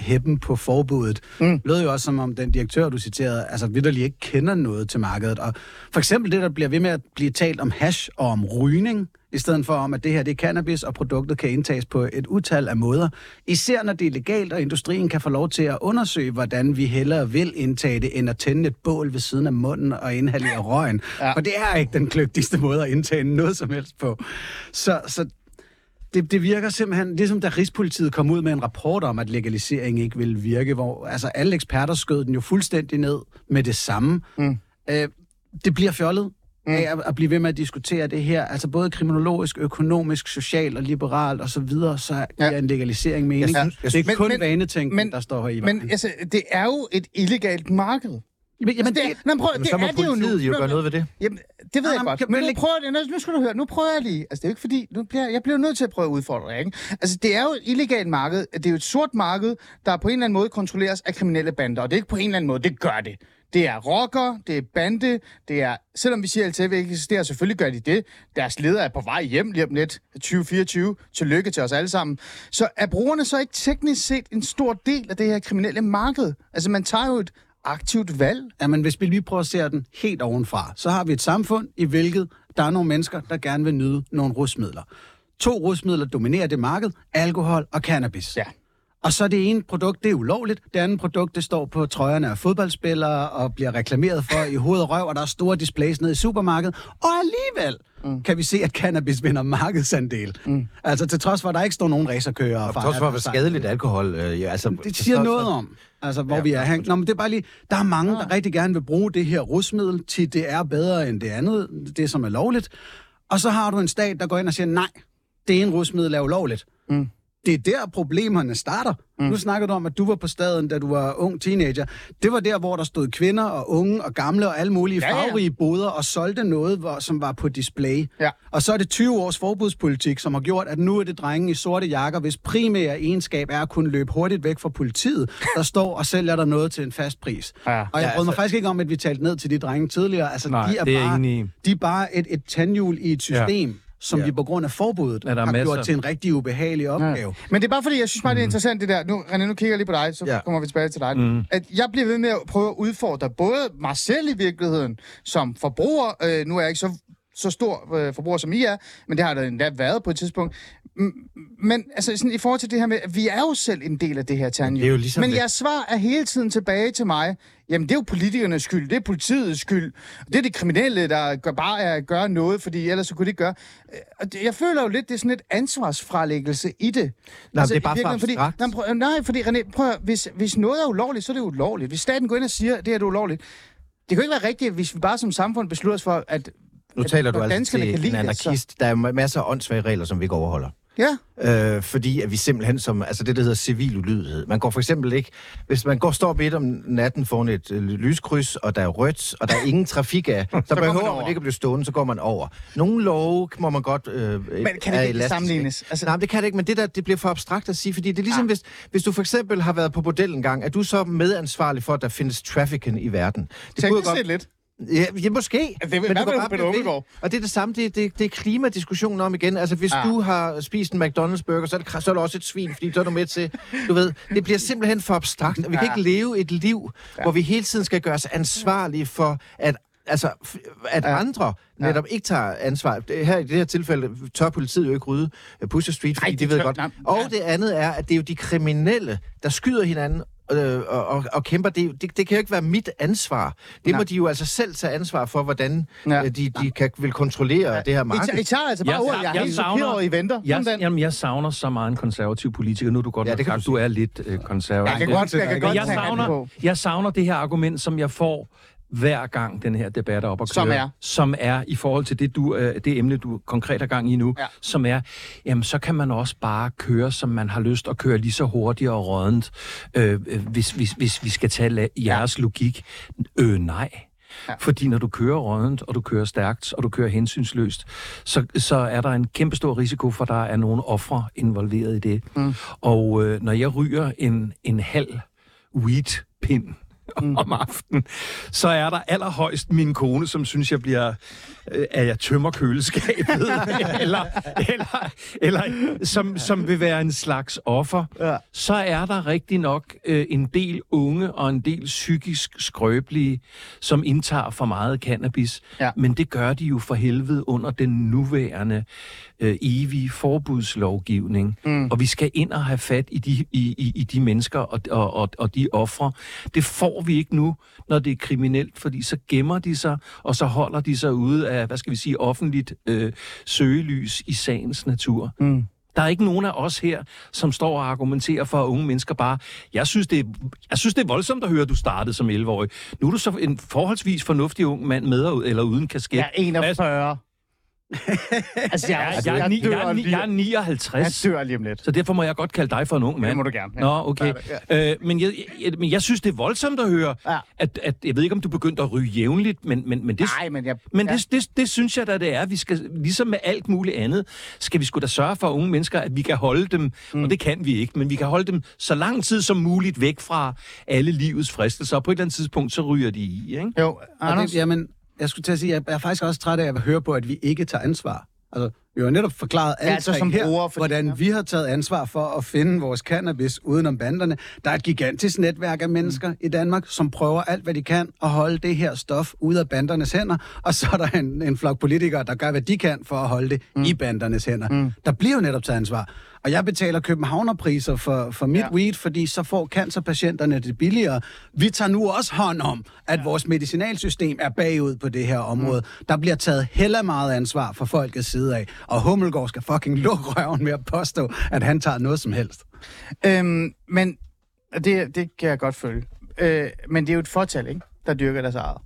hæppen på forbuddet. Mm. lød jo også som om den direktør, du citerede, altså vidderligt ikke kender noget til markedet. Og for eksempel det, der bliver ved med at blive talt om hash og om rygning, i stedet for om, at det her det er cannabis, og produktet kan indtages på et utal af måder. Især når det er legalt, og industrien kan få lov til at undersøge, hvordan vi hellere vil indtage det, end at tænde et bål ved siden af munden og inhalere røgen. Ja. For det er ikke den kløgtigste måde at indtage noget som helst på. Så, så det, det virker simpelthen, ligesom da Rigspolitiet kom ud med en rapport om, at legalisering ikke ville virke, hvor altså, alle eksperter skød den jo fuldstændig ned med det samme. Mm. Øh, det bliver fjollet mm. af at, at blive ved med at diskutere det her, altså både kriminologisk, økonomisk, socialt og liberalt osv., så, videre, så Ja. ja. er en legalisering mening. Jeg Jeg synes- det er men- kun men- vanetænkning, men- der står her i Men vejen. altså, det er jo et illegalt marked. Jamen, jamen, det, det, nej, prøv, Jamen, det så må er det jo nu. jo gøre noget ved det. Jamen, det ved Nej, jeg godt. Men men nu prøver jeg, nu, nu skal du høre, nu prøver jeg lige. Altså, det er jo ikke fordi, nu bliver, jeg bliver nødt til at prøve at udfordre ikke? Altså, det er jo et illegalt marked. Det er jo et sort marked, der på en eller anden måde kontrolleres af kriminelle bander. Og det er ikke på en eller anden måde, det gør det. Det er rocker, det er bande, det er, selvom vi siger, at LTV ikke eksisterer, selvfølgelig gør de det. Deres leder er på vej hjem lige om lidt, 2024. Tillykke til os alle sammen. Så er brugerne så ikke teknisk set en stor del af det her kriminelle marked? Altså, man tager jo et aktivt valg. Jamen, hvis vi lige prøver at se den helt ovenfra, så har vi et samfund, i hvilket der er nogle mennesker, der gerne vil nyde nogle rusmidler. To rusmidler dominerer det marked, alkohol og cannabis. Ja. Og så det ene produkt, det er ulovligt. Det andet produkt, det står på trøjerne af fodboldspillere og bliver reklameret for i hoved og røv, og der er store displays nede i supermarkedet. Og alligevel mm. kan vi se, at cannabis vinder markedsandel. Mm. Altså til trods for, at der ikke står nogen racerkører. Og trods for, hvor skadeligt alkohol... Øh, ja, altså, Det siger så- noget om, altså, hvor Ja, ja, vi er hængt. Nå, men det er bare lige, der er mange, Ah. der rigtig gerne vil bruge det her rusmiddel til, det er bedre end det andet, det som er lovligt. Og så har du en stat, der går ind og siger, nej, det ene rusmiddel er ulovligt. Mm. Det er der, problemerne starter. Mm. Nu snakker du om, at du var på staden, da du var ung teenager. Det var der, hvor der stod kvinder og unge og gamle og alle mulige Ja, ja. farverige boder og solgte noget, hvor, som var på display. Ja. Og så er det 20 års forbudspolitik, som har gjort, at nu er det drenge i sorte jakker, hvis primære egenskab er at kunne løbe hurtigt væk fra politiet, der står og sælger dig noget til en fast pris. Ja. Og jeg Ja, brød mig altså- faktisk ikke om, at vi talte ned til de drenge tidligere. Altså, Nej, de er det er bare. De er bare et, et tandhjul i et system, ja. Som Ja. vi på grund af forbuddet Ja, der er har masser. gjort til en rigtig ubehagelig opgave. Men det er bare fordi, jeg synes bare, det er interessant det der. Nu, René, nu kigger jeg lige på dig, så Ja. ja. kommer vi tilbage til dig. Mm. At jeg bliver ved med at prøve at udfordre både mig selv i virkeligheden, som forbruger. Øh, nu er jeg ikke så, så stor øh, forbruger, som I er, men det har der endda været på et tidspunkt. Men altså, sådan, i forhold til det her med, at vi er jo selv en del af det her. Det er jo ligesom men det- jeres svar er hele tiden tilbage til mig. Jamen, det er jo politikernes skyld, det er politiets skyld, det er de kriminelle, der gør, bare er at gøre noget, fordi ellers så kunne de ikke gøre. Øh, Og det, jeg føler jo lidt, det er sådan et ansvarsfralæggelse i det. Nej, det er bare for virkeligheden, fordi, abstrakt. nej, prøv, nej, fordi René, prøv, at- hvis, hvis noget er ulovligt, så er det ulovligt. Hvis staten går ind og siger, at det er ulovligt, det kan jo ikke være rigtigt, hvis vi bare som samfund beslutter os for, at Nu at- taler du altså til en anarkist. Der er ma- masser af åndssvage regler, som vi ikke overholder. Ja. Øh, fordi at vi simpelthen som, altså det, der hedder civil ulydighed. Man går for eksempel ikke, hvis man går står midt om natten foran et øh, lyskryds, og der er rødt, og der er ingen trafik af, *laughs* så, så man behøver over. man ikke at blive stående, så går man over. Nogle love må man godt øh, Men kan det ikke sammenlignes? Altså, Nej, det kan det ikke, men det der, det bliver for abstrakt at sige, fordi det er ligesom, ja. hvis, hvis du for eksempel har været på bordel en gang, er du så medansvarlig for, at der findes trafficking i verden? Det Tænk dig lidt. Ja, ja måske. Altså, det du kan med bare Peter? Og det er det samme, det, det, det er klimadiskussionen om igen. Altså, hvis Ah. ja. du har spist en McDonald's burger, så er, det, så er det også et svin, fordi så er du med til, du ved, det bliver simpelthen for abstrakt. Vi kan Ja. ikke leve et liv, ja. hvor vi hele tiden skal gøre os ansvarlige for, at Altså, at Ja. ja. andre netop ikke tager ansvar. Her, I det her tilfælde tør politiet jo ikke rydde Pusher Street, fordi Ej, Ej, det de ved tør- godt. nej, Og ja. det andet er, at det er jo de kriminelle, der skyder hinanden øh, og, og, og kæmper. Det, er det, det kan jo ikke være mit ansvar. Det Nej. må de jo altså selv tage ansvar for, hvordan Ja. ja. de, de kan, vil kontrollere ja. det her I, marked. I tager altså bare Jeg- ordet. Jeg er jeg helt savner- chokeret over, I venter. Jeg, den. jamen, jeg savner så meget en konservativ politiker. Nu er du godt Ja, nok sagt, du du er lidt øh, konservativ. Jeg kan godt, jeg kan godt jeg savner, jeg savner det her argument, som jeg får hver gang den her debat er op at køre. Som er? Som er i forhold til det, du, øh, det emne, du konkret har gang i nu. Ja. Som er, jamen så kan man også bare køre, som man har lyst at køre lige så hurtigt og rådent, øh, øh, hvis, hvis, hvis vi skal tage jeres logik. Øh, nej. Ja. Ja. Fordi når du kører rådent, og du kører stærkt, og du kører hensynsløst, så, så er der en kæmpe stor risiko for, at der er nogle ofre involveret i det. Mm. Og øh, når jeg ryger en, en halv weed-pind mm. *laughs* om aftenen, så er der allerhøjst min kone, som synes, jeg bliver, at jeg tømmer køleskabet, *laughs* eller, eller, eller som, som vil være en slags offer. Ja. Så er der rigtig nok øh, en del unge og en del psykisk skrøbelige, som indtager for meget cannabis. Ja. Men det gør de jo for helvede under den nuværende øh, evige forbudslovgivning. Mm. Og vi skal ind og have fat i de, i, i, i de mennesker og, og, og, og de ofre. Det får vi ikke nu, når det er kriminelt, fordi så gemmer de sig, og så holder de sig ude af, hvad skal vi sige, offentligt øh, søgelys i sagens natur. Mm. Der er ikke nogen af os her, som står og argumenterer for, at unge mennesker bare... Jeg synes, det er, jeg synes, det er voldsomt at høre, at du startede som 11-årig. Nu er du så en forholdsvis fornuftig ung mand med eller uden kasket. Jeg er 41. altså, *laughs* jeg, Jeg, jeg, er ni- jeg, er ni- jeg er 59. jeg dør lige om lidt. Så derfor må jeg godt kalde dig for en ung mand. Det må du gerne, ja. Nå, okay. Øh, men, jeg, jeg, men jeg synes, det er voldsomt at høre, Ja. at, at jeg ved ikke, om du begyndte at ryge jævnligt, men, men, men det... Nej, men jeg... Men ja. det, det, det synes jeg da, det er. Vi skal, ligesom med alt muligt andet, skal vi sgu da sørge for unge mennesker, at vi kan holde dem, mm. og det kan vi ikke, men vi kan holde dem så lang tid som muligt væk fra alle livets fristelser, og på et eller andet tidspunkt, så ryger de i, ikke? Jo, Og Anders. det, jamen, jeg skulle til at sige, at jeg er faktisk også træt af at høre på, at vi ikke tager ansvar. Altså, vi har netop forklaret alt altså som her, brugere, fordi- hvordan ja. vi har taget ansvar for at finde vores cannabis udenom banderne. Der er et gigantisk netværk af mennesker mm. i Danmark, som prøver alt, hvad de kan at holde det her stof ude af bandernes hænder. Og så er der en, en flok politikere, der gør, hvad de kan for at holde det mm. i bandernes hænder. Mm. Der bliver jo netop taget ansvar. Og jeg betaler københavnerpriser for, for mit Ja. weed, fordi så får cancerpatienterne det billigere. Vi tager nu også hånd om, at ja. vores medicinalsystem er bagud på det her område. Mm. Der bliver taget heller meget ansvar fra folkets side af. Og Hummelgaard skal fucking lukke *laughs* røven med at påstå, at han tager noget som helst. Øhm, men det, det kan jeg godt følge. Øh, men det er jo et fortal, ikke? Der dyrker deres eget.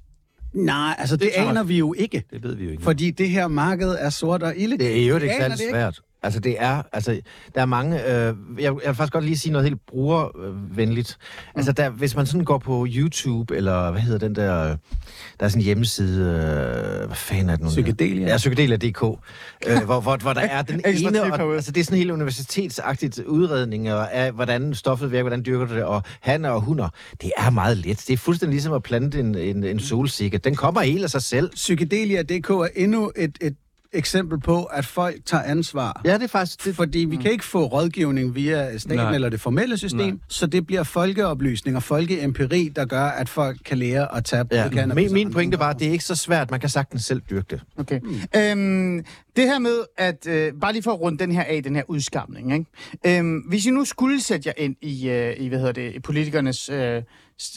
Nej, altså det, det aner vi jo ikke. Det ved vi jo ikke. Fordi det her marked er sort og ilde. Det er jo ikke særlig det ikke. svært. Altså, det er, altså, der er mange, øh, jeg, jeg vil faktisk godt lige sige noget helt brugervenligt. Mm. Altså, der, hvis man sådan går på YouTube, eller hvad hedder den der, der er sådan en hjemmeside, øh, hvad fanden er det nu? Psykedelia. Ja, psykedelia.dk, øh, hvor, hvor, hvor der er den *laughs* ene, og, altså det er sådan helt universitetsagtigt udredning af, hvordan stoffet virker, hvordan dyrker du det, og hanner og hunder. Det er meget let. Det er fuldstændig ligesom at plante en, en, en solsikke. Den kommer helt af sig selv. Psykedelia.dk er endnu et, et eksempel på, at folk tager ansvar. Ja, det er faktisk... Det, Fordi vi kan ikke få rådgivning via staten Nej. eller det formelle system, Nej. så det bliver folkeoplysning og folkeempiri, der gør, at folk kan lære at tage Ja, på min, min pointe var, at det er ikke så svært. Man kan sagtens selv dyrke det. Okay. Mm. Øhm, det her med, at øh, bare lige for at runde den her af, den her udskamning, ikke? Øhm, hvis I nu skulle sætte jer ind i, øh, i hvad hedder det, i politikernes, øh,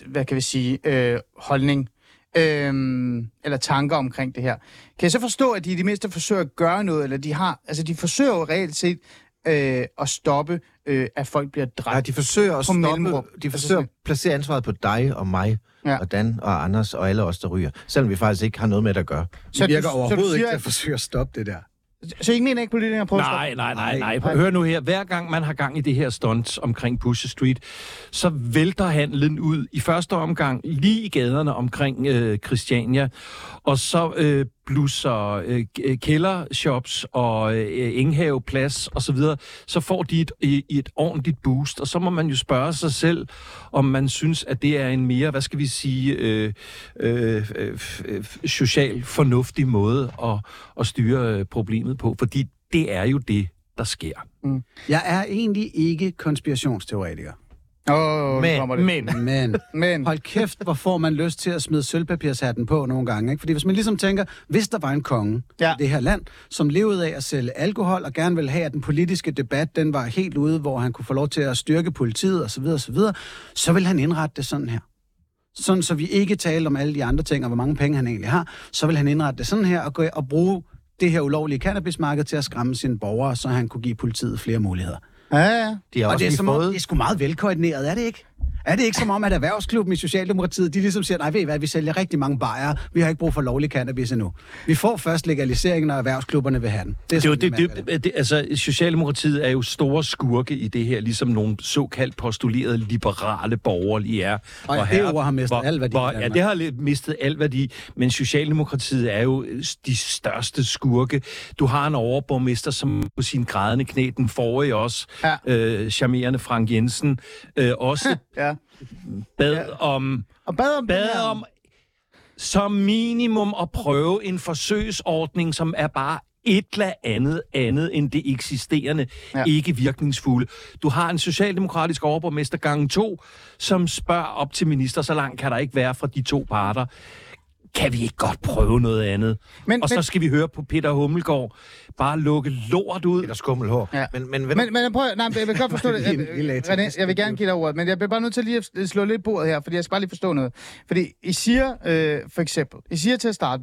hvad kan vi sige, øh, holdning, øhm, eller tanker omkring det her, kan jeg så forstå, at de i det mindste forsøger at gøre noget, eller de har, altså de forsøger jo reelt set øh, at stoppe, øh, at folk bliver dræbt. Nej, de forsøger at På stoppe, mellemrum. de Altså forsøger sådan- at placere ansvaret på dig og mig, Ja. ja. og Dan og Anders og alle os, der ryger. Selvom vi faktisk ikke har noget med det at gøre. Det virker du- overhovedet siger, ikke til at forsøge at stoppe det der. Så I mener ikke, politikere prøver Nej, nej, nej, nej. Nej. Hør nu her. Hver gang man har gang i det her stunt omkring Pusher Street, så vælter handlen ud i første omgang lige i gaderne omkring øh, Christiania, og så øh, blusser øh, øh, kældershops og øh, Enghaveplads og så videre, så får de et, et, ordentligt boost, og så må man jo spørge sig selv, om man synes, at det er en mere, hvad skal vi sige, øh, øh, øh, øh social fornuftig måde at, at styre øh, problemet på, fordi det er jo det, der sker. Mm. Jeg er egentlig ikke konspirationsteoretiker. Åh, Men- det. Men Men Men, hold kæft, hvor får man lyst til at smide sølvpapirshatten på nogle gange. Ikke? Fordi hvis man ligesom tænker, hvis der var en konge Ja. i det her land, som levede af at sælge alkohol, og gerne ville have, at den politiske debat, den var helt ude, hvor han kunne få lov til at styrke politiet osv., osv., så vil han indrette det sådan her. Sådan, så vi ikke taler om alle de andre ting, og hvor mange penge han egentlig har, så vil han indrette det sådan her, og, gå og bruge det her ulovlige cannabismarked til at skræmme sine borgere, så han kunne give politiet flere muligheder. Ja, ja. De har Og også det er, som om, fået... det er sgu meget velkoordineret, er det ikke? Er det ikke som om, at erhvervsklubben i Socialdemokratiet, de ligesom siger, nej, ved I hvad, vi sælger rigtig mange bajere, vi har ikke brug for lovlig cannabis endnu. Vi får først legaliseringen, når erhvervsklubberne vil have den. det, er jo- sådan, det, mærker det, det, altså, Socialdemokratiet er jo store skurke i det her, ligesom nogle såkaldt postulerede liberale borgerlige er. Og Hvor det ord har mistet hvor- al værdi Hvor, ja, det har mistet al værdi, men Socialdemokratiet er jo øh, de største skurke. Du har en overborgmester, som på sin grædende knæ, den forrige også, Ja. øh, charmerende Frank Jensen, øh, også *laughs* ja. bad om Og bad om bad om som minimum at prøve en forsøgsordning, som er bare et eller andet andet end det eksisterende, Ja. ja. ikke virkningsfulde. Du har en socialdemokratisk overborgmester gange to, som spørger op til minister, så langt kan der ikke være fra de to parter. Kan vi ikke godt prøve noget andet? Men- Men, og så men- skal vi høre på Peter Hummelgaard bare lukke lort ud. Peter Skummelhår. Ja. Men, men, men, Men, men prøv, nej, jeg vil godt forstå det. *laughs* Atypisk. René, jeg vil gerne give dig ordet, men jeg bliver bare nødt til lige at slå lidt bordet her, fordi jeg skal bare lige forstå noget. Fordi I siger, øh, for eksempel, I siger til at starte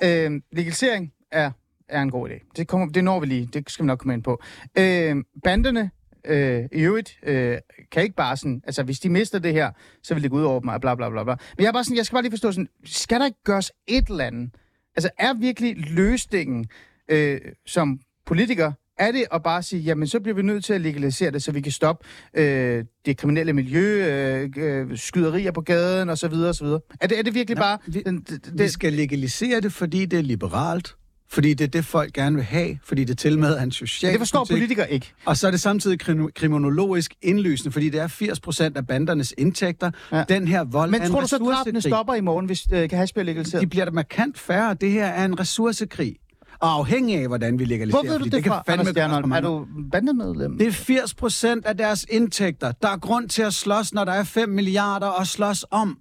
med, øh, legalisering er, er en god idé. Det, kommer, det når vi lige, det skal vi nok komme ind på. Øh, banderne, øh, i øvrigt, øh, kan ikke bare sådan, altså hvis de mister det her, så vil det gå ud over dem, og bla bla bla bla. Men jeg er bare sådan, jeg skal bare lige forstå sådan, skal der ikke gøres et eller andet? Altså er virkelig løsningen øh, som politiker, er det at bare sige, jamen så bliver vi nødt til at legalisere det, så vi kan stoppe øh, det kriminelle miljø, øh, øh, skyderier på gaden osv. osv. Er det, er det virkelig Nå, bare... vi- den, det, Vi skal legalisere det, fordi det er liberalt. Fordi det er det, folk gerne vil have. Fordi det tilmed er en social det forstår politik. politikere ikke. Og så er det samtidig krim- kriminologisk indlysende, fordi det er 80 procent af bandernes indtægter. Ja. Den her vold Men en tror du så, at drabene stopper i morgen, hvis øh, hash bliver legaliseret? De bliver da markant færre. Det her er en ressourcekrig. Og afhængig af, hvordan vi legaliserer. Hvor ved du det, kan fra, fandme Anders Stjernholm? Er du bandemedlem? Det er 80 procent af deres indtægter. Der er grund til at slås, når der er 5 milliarder at slås om.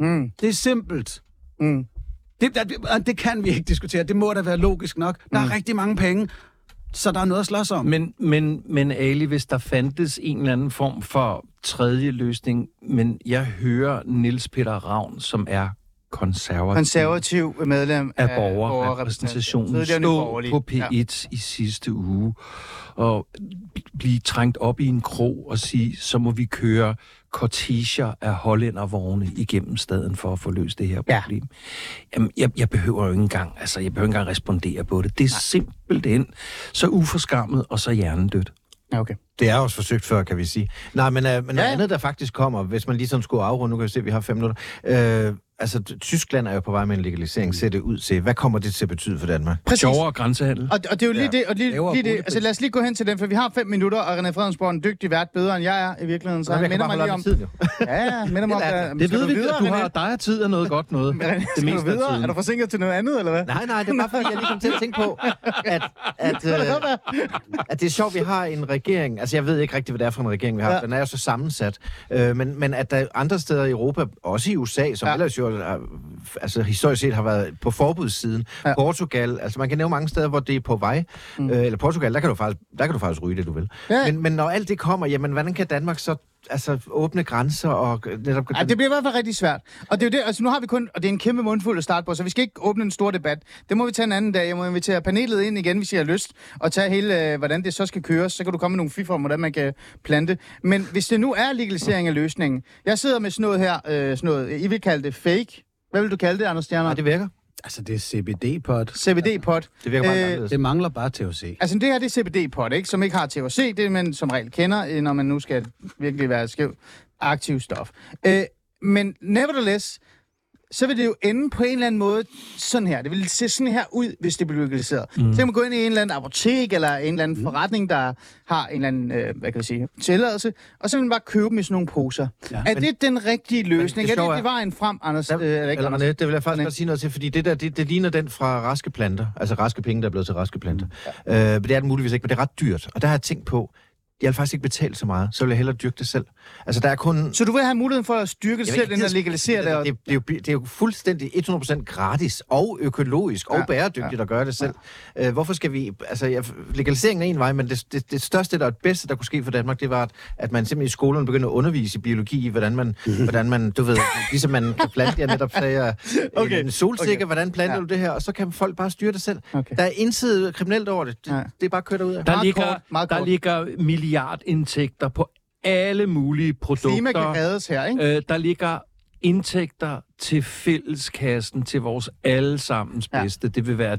Mm, Det er simpelt. mm. Det, det, det kan vi ikke diskutere. Det må da være logisk nok. Der er rigtig mange penge, så der er noget at slås om. Men, men, men Ali, hvis der fandtes en eller anden form for tredje løsning, men jeg hører Nils Peter Ravn, som er konservativ, Konservativ medlem af borgerrepræsentationen. borgerrepræsentationen, stå på P1 ja. i sidste uge og blive trængt op i en krog og sige, så må vi køre kortiger af hollændervogne igennem staden for at få løst det her Ja. problem. Jamen, jeg, jeg behøver jo ikke engang, altså, jeg behøver ikke engang respondere på det. Det er simpelthen så uforskammet og så hjernedødt. Ja, okay. Det er også forsøgt før, kan vi sige. Nej, men, øh, men noget Ja. andet, der faktisk kommer, hvis man lige sådan skulle afrunde, nu kan vi se, at vi har fem minutter. Øh, altså, Tyskland er jo på vej med en legalisering, ser det ud til. Hvad kommer det til at betyde for Danmark? Præcis. Sjovere grænsehandel. Og, og det er jo lige Ja. det, og lige, Lavere lige det, altså lad os lige gå hen til den, for vi har fem minutter, og René Fredensborg er en dygtig vært, bedre end jeg er i virkeligheden, så Nå, jeg minder mig lige om... tiden, jo. *laughs* Ja, ja, minder mig om... Det skal ved du vi, videre, du har, dig er tid er noget godt noget. Det meste af videre? tiden. Er du forsinket til noget andet, eller hvad? Nej, nej, det er bare fordi, jeg lige kom til at tænke på, at, at, øh, at det er sjovt, vi har en regering, altså jeg ved ikke rigtig, hvad det er for en regering, vi har, Ja. den er jo så sammensat, øh, men, men at der andre steder i Europa, også i USA, som ja. ellers jo er, altså historisk set har været på forbudssiden, ja. Portugal, altså man kan nævne mange steder, hvor det er på vej, mm. øh, eller Portugal, der kan, du faktisk, der kan du faktisk ryge det, du vil. Ja. Men, men når alt det kommer, jamen hvordan kan Danmark så altså, åbne grænser og netop... Ja, det bliver i hvert fald rigtig svært. Og det er jo det, altså nu har vi kun, og det er en kæmpe mundfuld at starte på, så vi skal ikke åbne en stor debat. Det må vi tage en anden dag. Jeg må invitere panelet ind igen, hvis I har lyst, og tage hele, øh, hvordan det så skal køres. Så kan du komme med nogle fif om, hvordan man kan plante. Men hvis det nu er legalisering af løsningen. Jeg sidder med sådan noget her, øh, sådan noget, I vil kalde det fake. Hvad vil du kalde det, Anders Stjerner? Nej, det virker. Altså, det er CBD-pot. CBD-pot. Det virker meget Øh. Det mangler bare THC. Altså det her, det er CBD-pot, ikke? Som ikke har THC, det man som regel kender, når man nu skal virkelig være skæv aktiv stof. Øh, men nevertheless, så vil det jo ende på en eller anden måde sådan her. Det vil se sådan her ud, hvis det bliver legaliseret. Mm. Så kan man gå ind i en eller anden apotek, eller en eller anden forretning, der har en eller anden, øh, hvad kan jeg sige, tilladelse, og så vil man bare købe dem i sådan nogle poser. Ja, er det den rigtige løsning? det Er det, det vejen frem, Anders? Der, Øh, er det ikke, eller Anders? Det vil jeg faktisk godt sige noget til, fordi det der, det, det ligner den fra raske planter, altså raske penge, der er blevet til raske planter. Mm. Øh, men det er det muligvis ikke, men det er ret dyrt. Og der har jeg tænkt på, jeg vil faktisk ikke betale så meget, så vil jeg hellere dyrke det selv. Altså, der er kun... Så du vil have muligheden for at styrke det selv, end at det- legalisere det? det, og- det, det, er jo, det er jo fuldstændig 100% gratis og økologisk og Ja, bæredygtigt ja. at gøre det selv. Øh, hvorfor skal vi... Altså, jeg, legaliseringen er en vej, men det, det, det største og det bedste, der kunne ske for Danmark, det var, at, at man simpelthen i skolerne begyndte at undervise i biologi, i hvordan man, hvordan man du ved, ligesom man kan plante, jeg netop sagde, *laughs* Okay, en solsikke, okay. hvordan planter Ja. ja. du det her, og så kan folk bare styre det selv. Okay. Der er intet kriminelt over det. Det, Ja. ja. det er bare køre derud af. Der, Meget ligger, kort, meget der kort. ligger milliardindtægter på alle mulige produkter. Klima kan reddes her, ikke? Øh, der ligger indtægter til fælleskassen, til vores allesammens Ja. bedste. Det vil være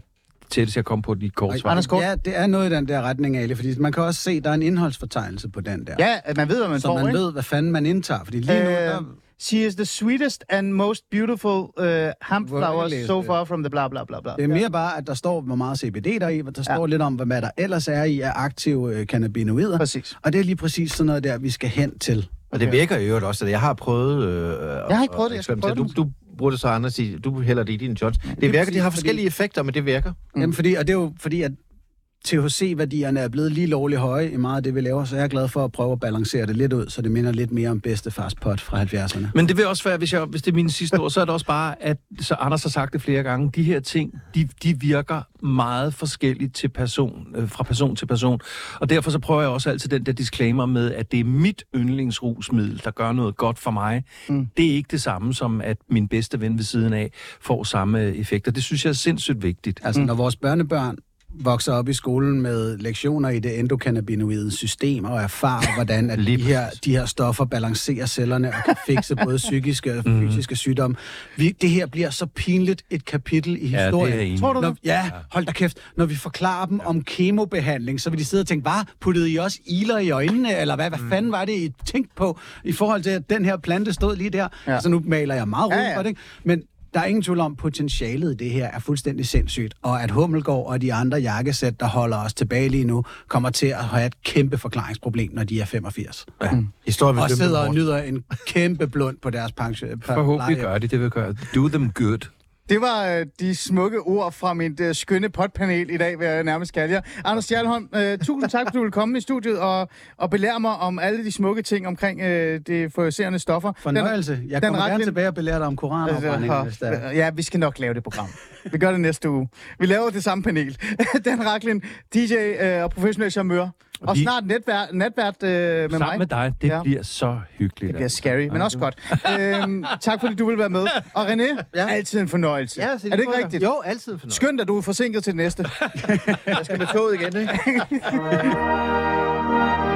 tættest jeg kom på de kort svar. Anders Kort? Ja, det er noget i den der retning, Ali, fordi man kan også se, der er en indholdsfortegnelse på den der. Ja, at man ved, hvad man så får, man ikke? ved, hvad fanden man indtager. Fordi lige nu, Øh, der, She is the sweetest and most beautiful uh, hemp læse so det? far from the bla bla bla bla. det er mere bare, at der står, hvor meget CBD der er i, og der står lidt om, hvad der ellers er i af aktive øh, cannabinoider. Præcis. Og det er lige præcis sådan noget der, vi skal hen til. Og det virker i øvrigt også. at Jeg har prøvet... Øh, Jeg har ikke prøvet det, jeg skal prøve du, det. du bruger det så andre sige, du hælder det i din joint. Det virker, præcis, de har fordi- forskellige effekter, men det virker. Mm. Jamen, fordi, og det er jo fordi, at THC-værdierne er blevet lige lovligt høje i meget af det, vi laver, så jeg er glad for at prøve at balancere det lidt ud, så det minder lidt mere om bedstefars pot fra 70'erne. Men det vil også være, hvis, jeg, hvis det er mine sidste ord, så er det også bare, at så Anders har sagt det flere gange, de her ting, de, de virker meget forskelligt til person, øh, fra person til person. Og derfor så prøver jeg også altid den der disclaimer med, at det er mit yndlingsrusmiddel, der gør noget godt for mig. Mm. Det er ikke det samme som, at min bedste ven ved siden af får samme effekter. Det synes jeg er sindssygt vigtigt. Altså, når vores børnebørn vokser op i skolen med lektioner i det endokannabinoide system og erfarer, *laughs* hvordan at de, her, de her stoffer balancerer cellerne og kan fikse *laughs* både psykiske og fysiske sygdomme. Vi, det her bliver så pinligt et kapitel i Ja, historien. i. Tror du Når, det? ja, hold da kæft. Når vi forklarer dem om kemobehandling, så vil de sidde og tænke, hvad, puttede I også iler i øjnene, eller hvad, hvad fanden var det, I tænkte på, i forhold til, at den her plante stod lige der? Ja. Altså, nu maler jeg meget Ja, rundt ja. for det, ikke? men der er ingen tvivl om, potentialet i det her er fuldstændig sindssygt, og at Hummelgaard og de andre jakkesæt, der holder os tilbage lige nu, kommer til at have et kæmpe forklaringsproblem, når de er 85. Ja. Historien vil Og sidder og nyder en kæmpe blund på deres pension. Forhåbentlig gør de, det vil gøre. Do them good. Det var øh, de smukke ord fra mit øh, skønne potpanel i dag, vil jeg nærmest kalde jer. Anders Stjernholm, øh, tusind tak, fordi du ville komme i studiet og, og belære mig om alle de smukke ting omkring øh, de forserende stoffer. Fornøjelse. Jeg den kommer gerne tilbage og belærer dig om koranafbrænding, hvis der Altså, ja, vi skal nok lave det program. Vi gør det næste uge. Vi laver det samme panel. *laughs* Dan Raklin, DJ øh, og professionel charmeur. Og vi- snart netvært, natvært øh, med Sammen mig. med dig, det Ja. bliver så hyggeligt. Det bliver altså. scary, men også godt. øhm, tak fordi du vil være med. Og René, ja. Altid en fornøjelse. Ja, er det ikke rigtigt? Jo, altid fornøjelse. Skønt, at du er forsinket til det næste. *laughs* Jeg skal med toget igen, ikke? *laughs*